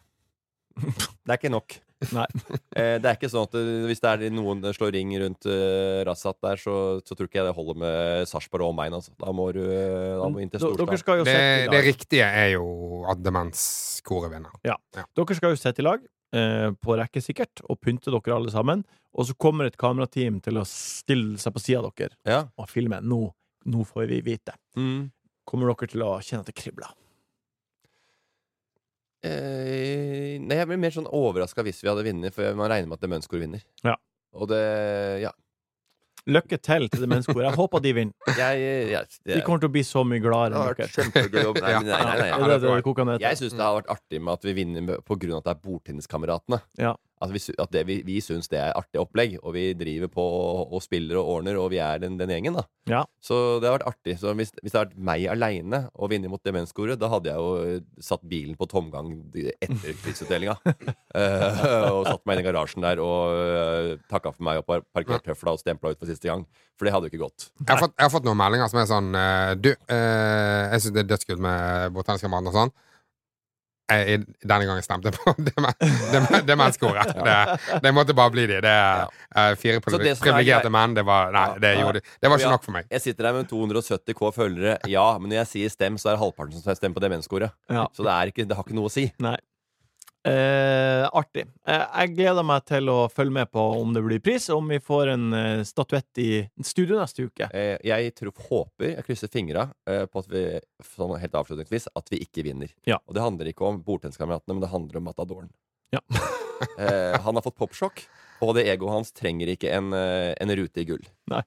Det er ikke nok. Nei. Eh, det er ikke sånn at eh, hvis det er noen slår ring rundt uh, Rassat der, så, så tror ikke jeg det holder med Sarpsborg og omegn. Altså. Da må du eh, da må du inn til Storstad. Det, det riktige er jo at demenskoret vinner. Dere skal jo sette i lag, eh, på rekke sikkert, og pynte dere alle sammen. Og så kommer et kamerateam til å stille seg på sida av dere Ja. og filme. Nå, nå får vi vite. Mm. Kommer dere til å kjenne at det kribler? Eh, nei, jeg blir mer sånn overraska hvis vi hadde vunnet, for man regner med at Demenskor vinner. Ja. Og det Ja. Lykke til til Demenskor. Jeg håper de vinner. Jeg, jeg, De kommer til å bli så mye det gladere har enn dere. kjempegøy jobb. Nei, nei, nei, nei, Det nei. er det det. Jeg syns det har vært artig med at vi vinner pga. på grunn av at det er bordtenniskameratene. Ja. At vi, sy- at det, vi, vi syns det er artig opplegg, og vi driver på og, og spiller og ordner, og vi er den, den gjengen, da. Ja. Så det har vært artig. Så hvis, hvis det hadde vært meg aleine og vinne mot demenskoret, da hadde jeg jo eh, satt bilen på tomgang etter prisutdelinga. uh, og satt meg inn i garasjen der og uh, takka for meg og par parkert tøfla og stempla ut for siste gang. For det hadde jo ikke gått. Jeg har, fått, jeg har fått noen meldinger som er sånn eh, Du, uh, jeg syns det er dødskult med botaniske mann og sånn. Jeg, denne gangen stemte på demenskoret. Det, det måtte bare bli de. Det er eh, fire det er privilegerte menn. Det var, nei, det, gjorde, det var ikke nok for meg. Jeg sitter der med 270 K følgere, ja, men når jeg sier stem, så er det halvparten som stemmer på demenskoret. Så det, er ikke, det har ikke noe å si. Nei. Eh, artig. Eh, jeg gleder meg til å følge med på om det blir pris, og om vi får en eh, statuett i studio neste uke. Eh, jeg tror, håper, jeg krysser fingra eh, på at vi sånn helt avslutningsvis, at vi ikke vinner. Ja. Og det handler ikke om bordtenniskameratene, men det handler om Matadoren. Ja. eh, han har fått popsjokk, og det egoet hans trenger ikke en, en rute i gull. Nei.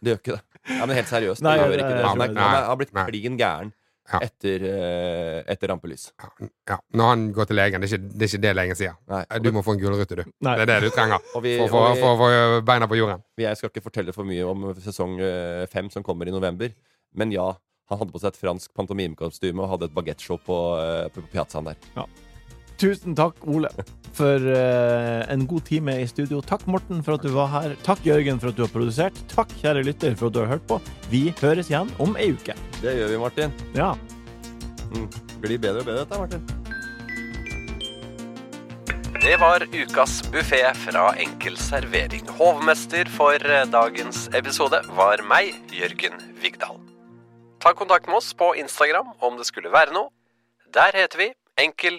Det gjør ikke det. Ja, men helt seriøst. Nei, det gjør ikke det. Han er, han er, han er blitt klin gæren Ja. etter, eh, etter rampelys. Ja, når han går til legen, det er ikke det, er ikke det legen sier. Nei. Du må få en gulrute, du. Nei. Det er det du trenger vi, for å få få beina på jorden. Jeg skal ikke fortelle for mye om sesong eh, fem som kommer i november. Men ja, han hadde på seg et fransk pantomimekostyme og hadde et bagettshow på, på, på piazzaen der. Tusen takk, Ole, for uh, en god time i studio. Takk, Morten, for at du var her. Takk, Jørgen, for at du har produsert. Takk, kjære lytter, for at du har hørt på. Vi høres igjen om ei uke. Det gjør vi, Martin. Ja. Mm. Blir bedre og bedre, dette, Martin. Det var ukas buffé fra Enkel servering. Hovmester for eh, dagens episode var meg, Jørgen Vigdal. Ta kontakt med oss på Instagram om det skulle være noe. Der heter vi Enkel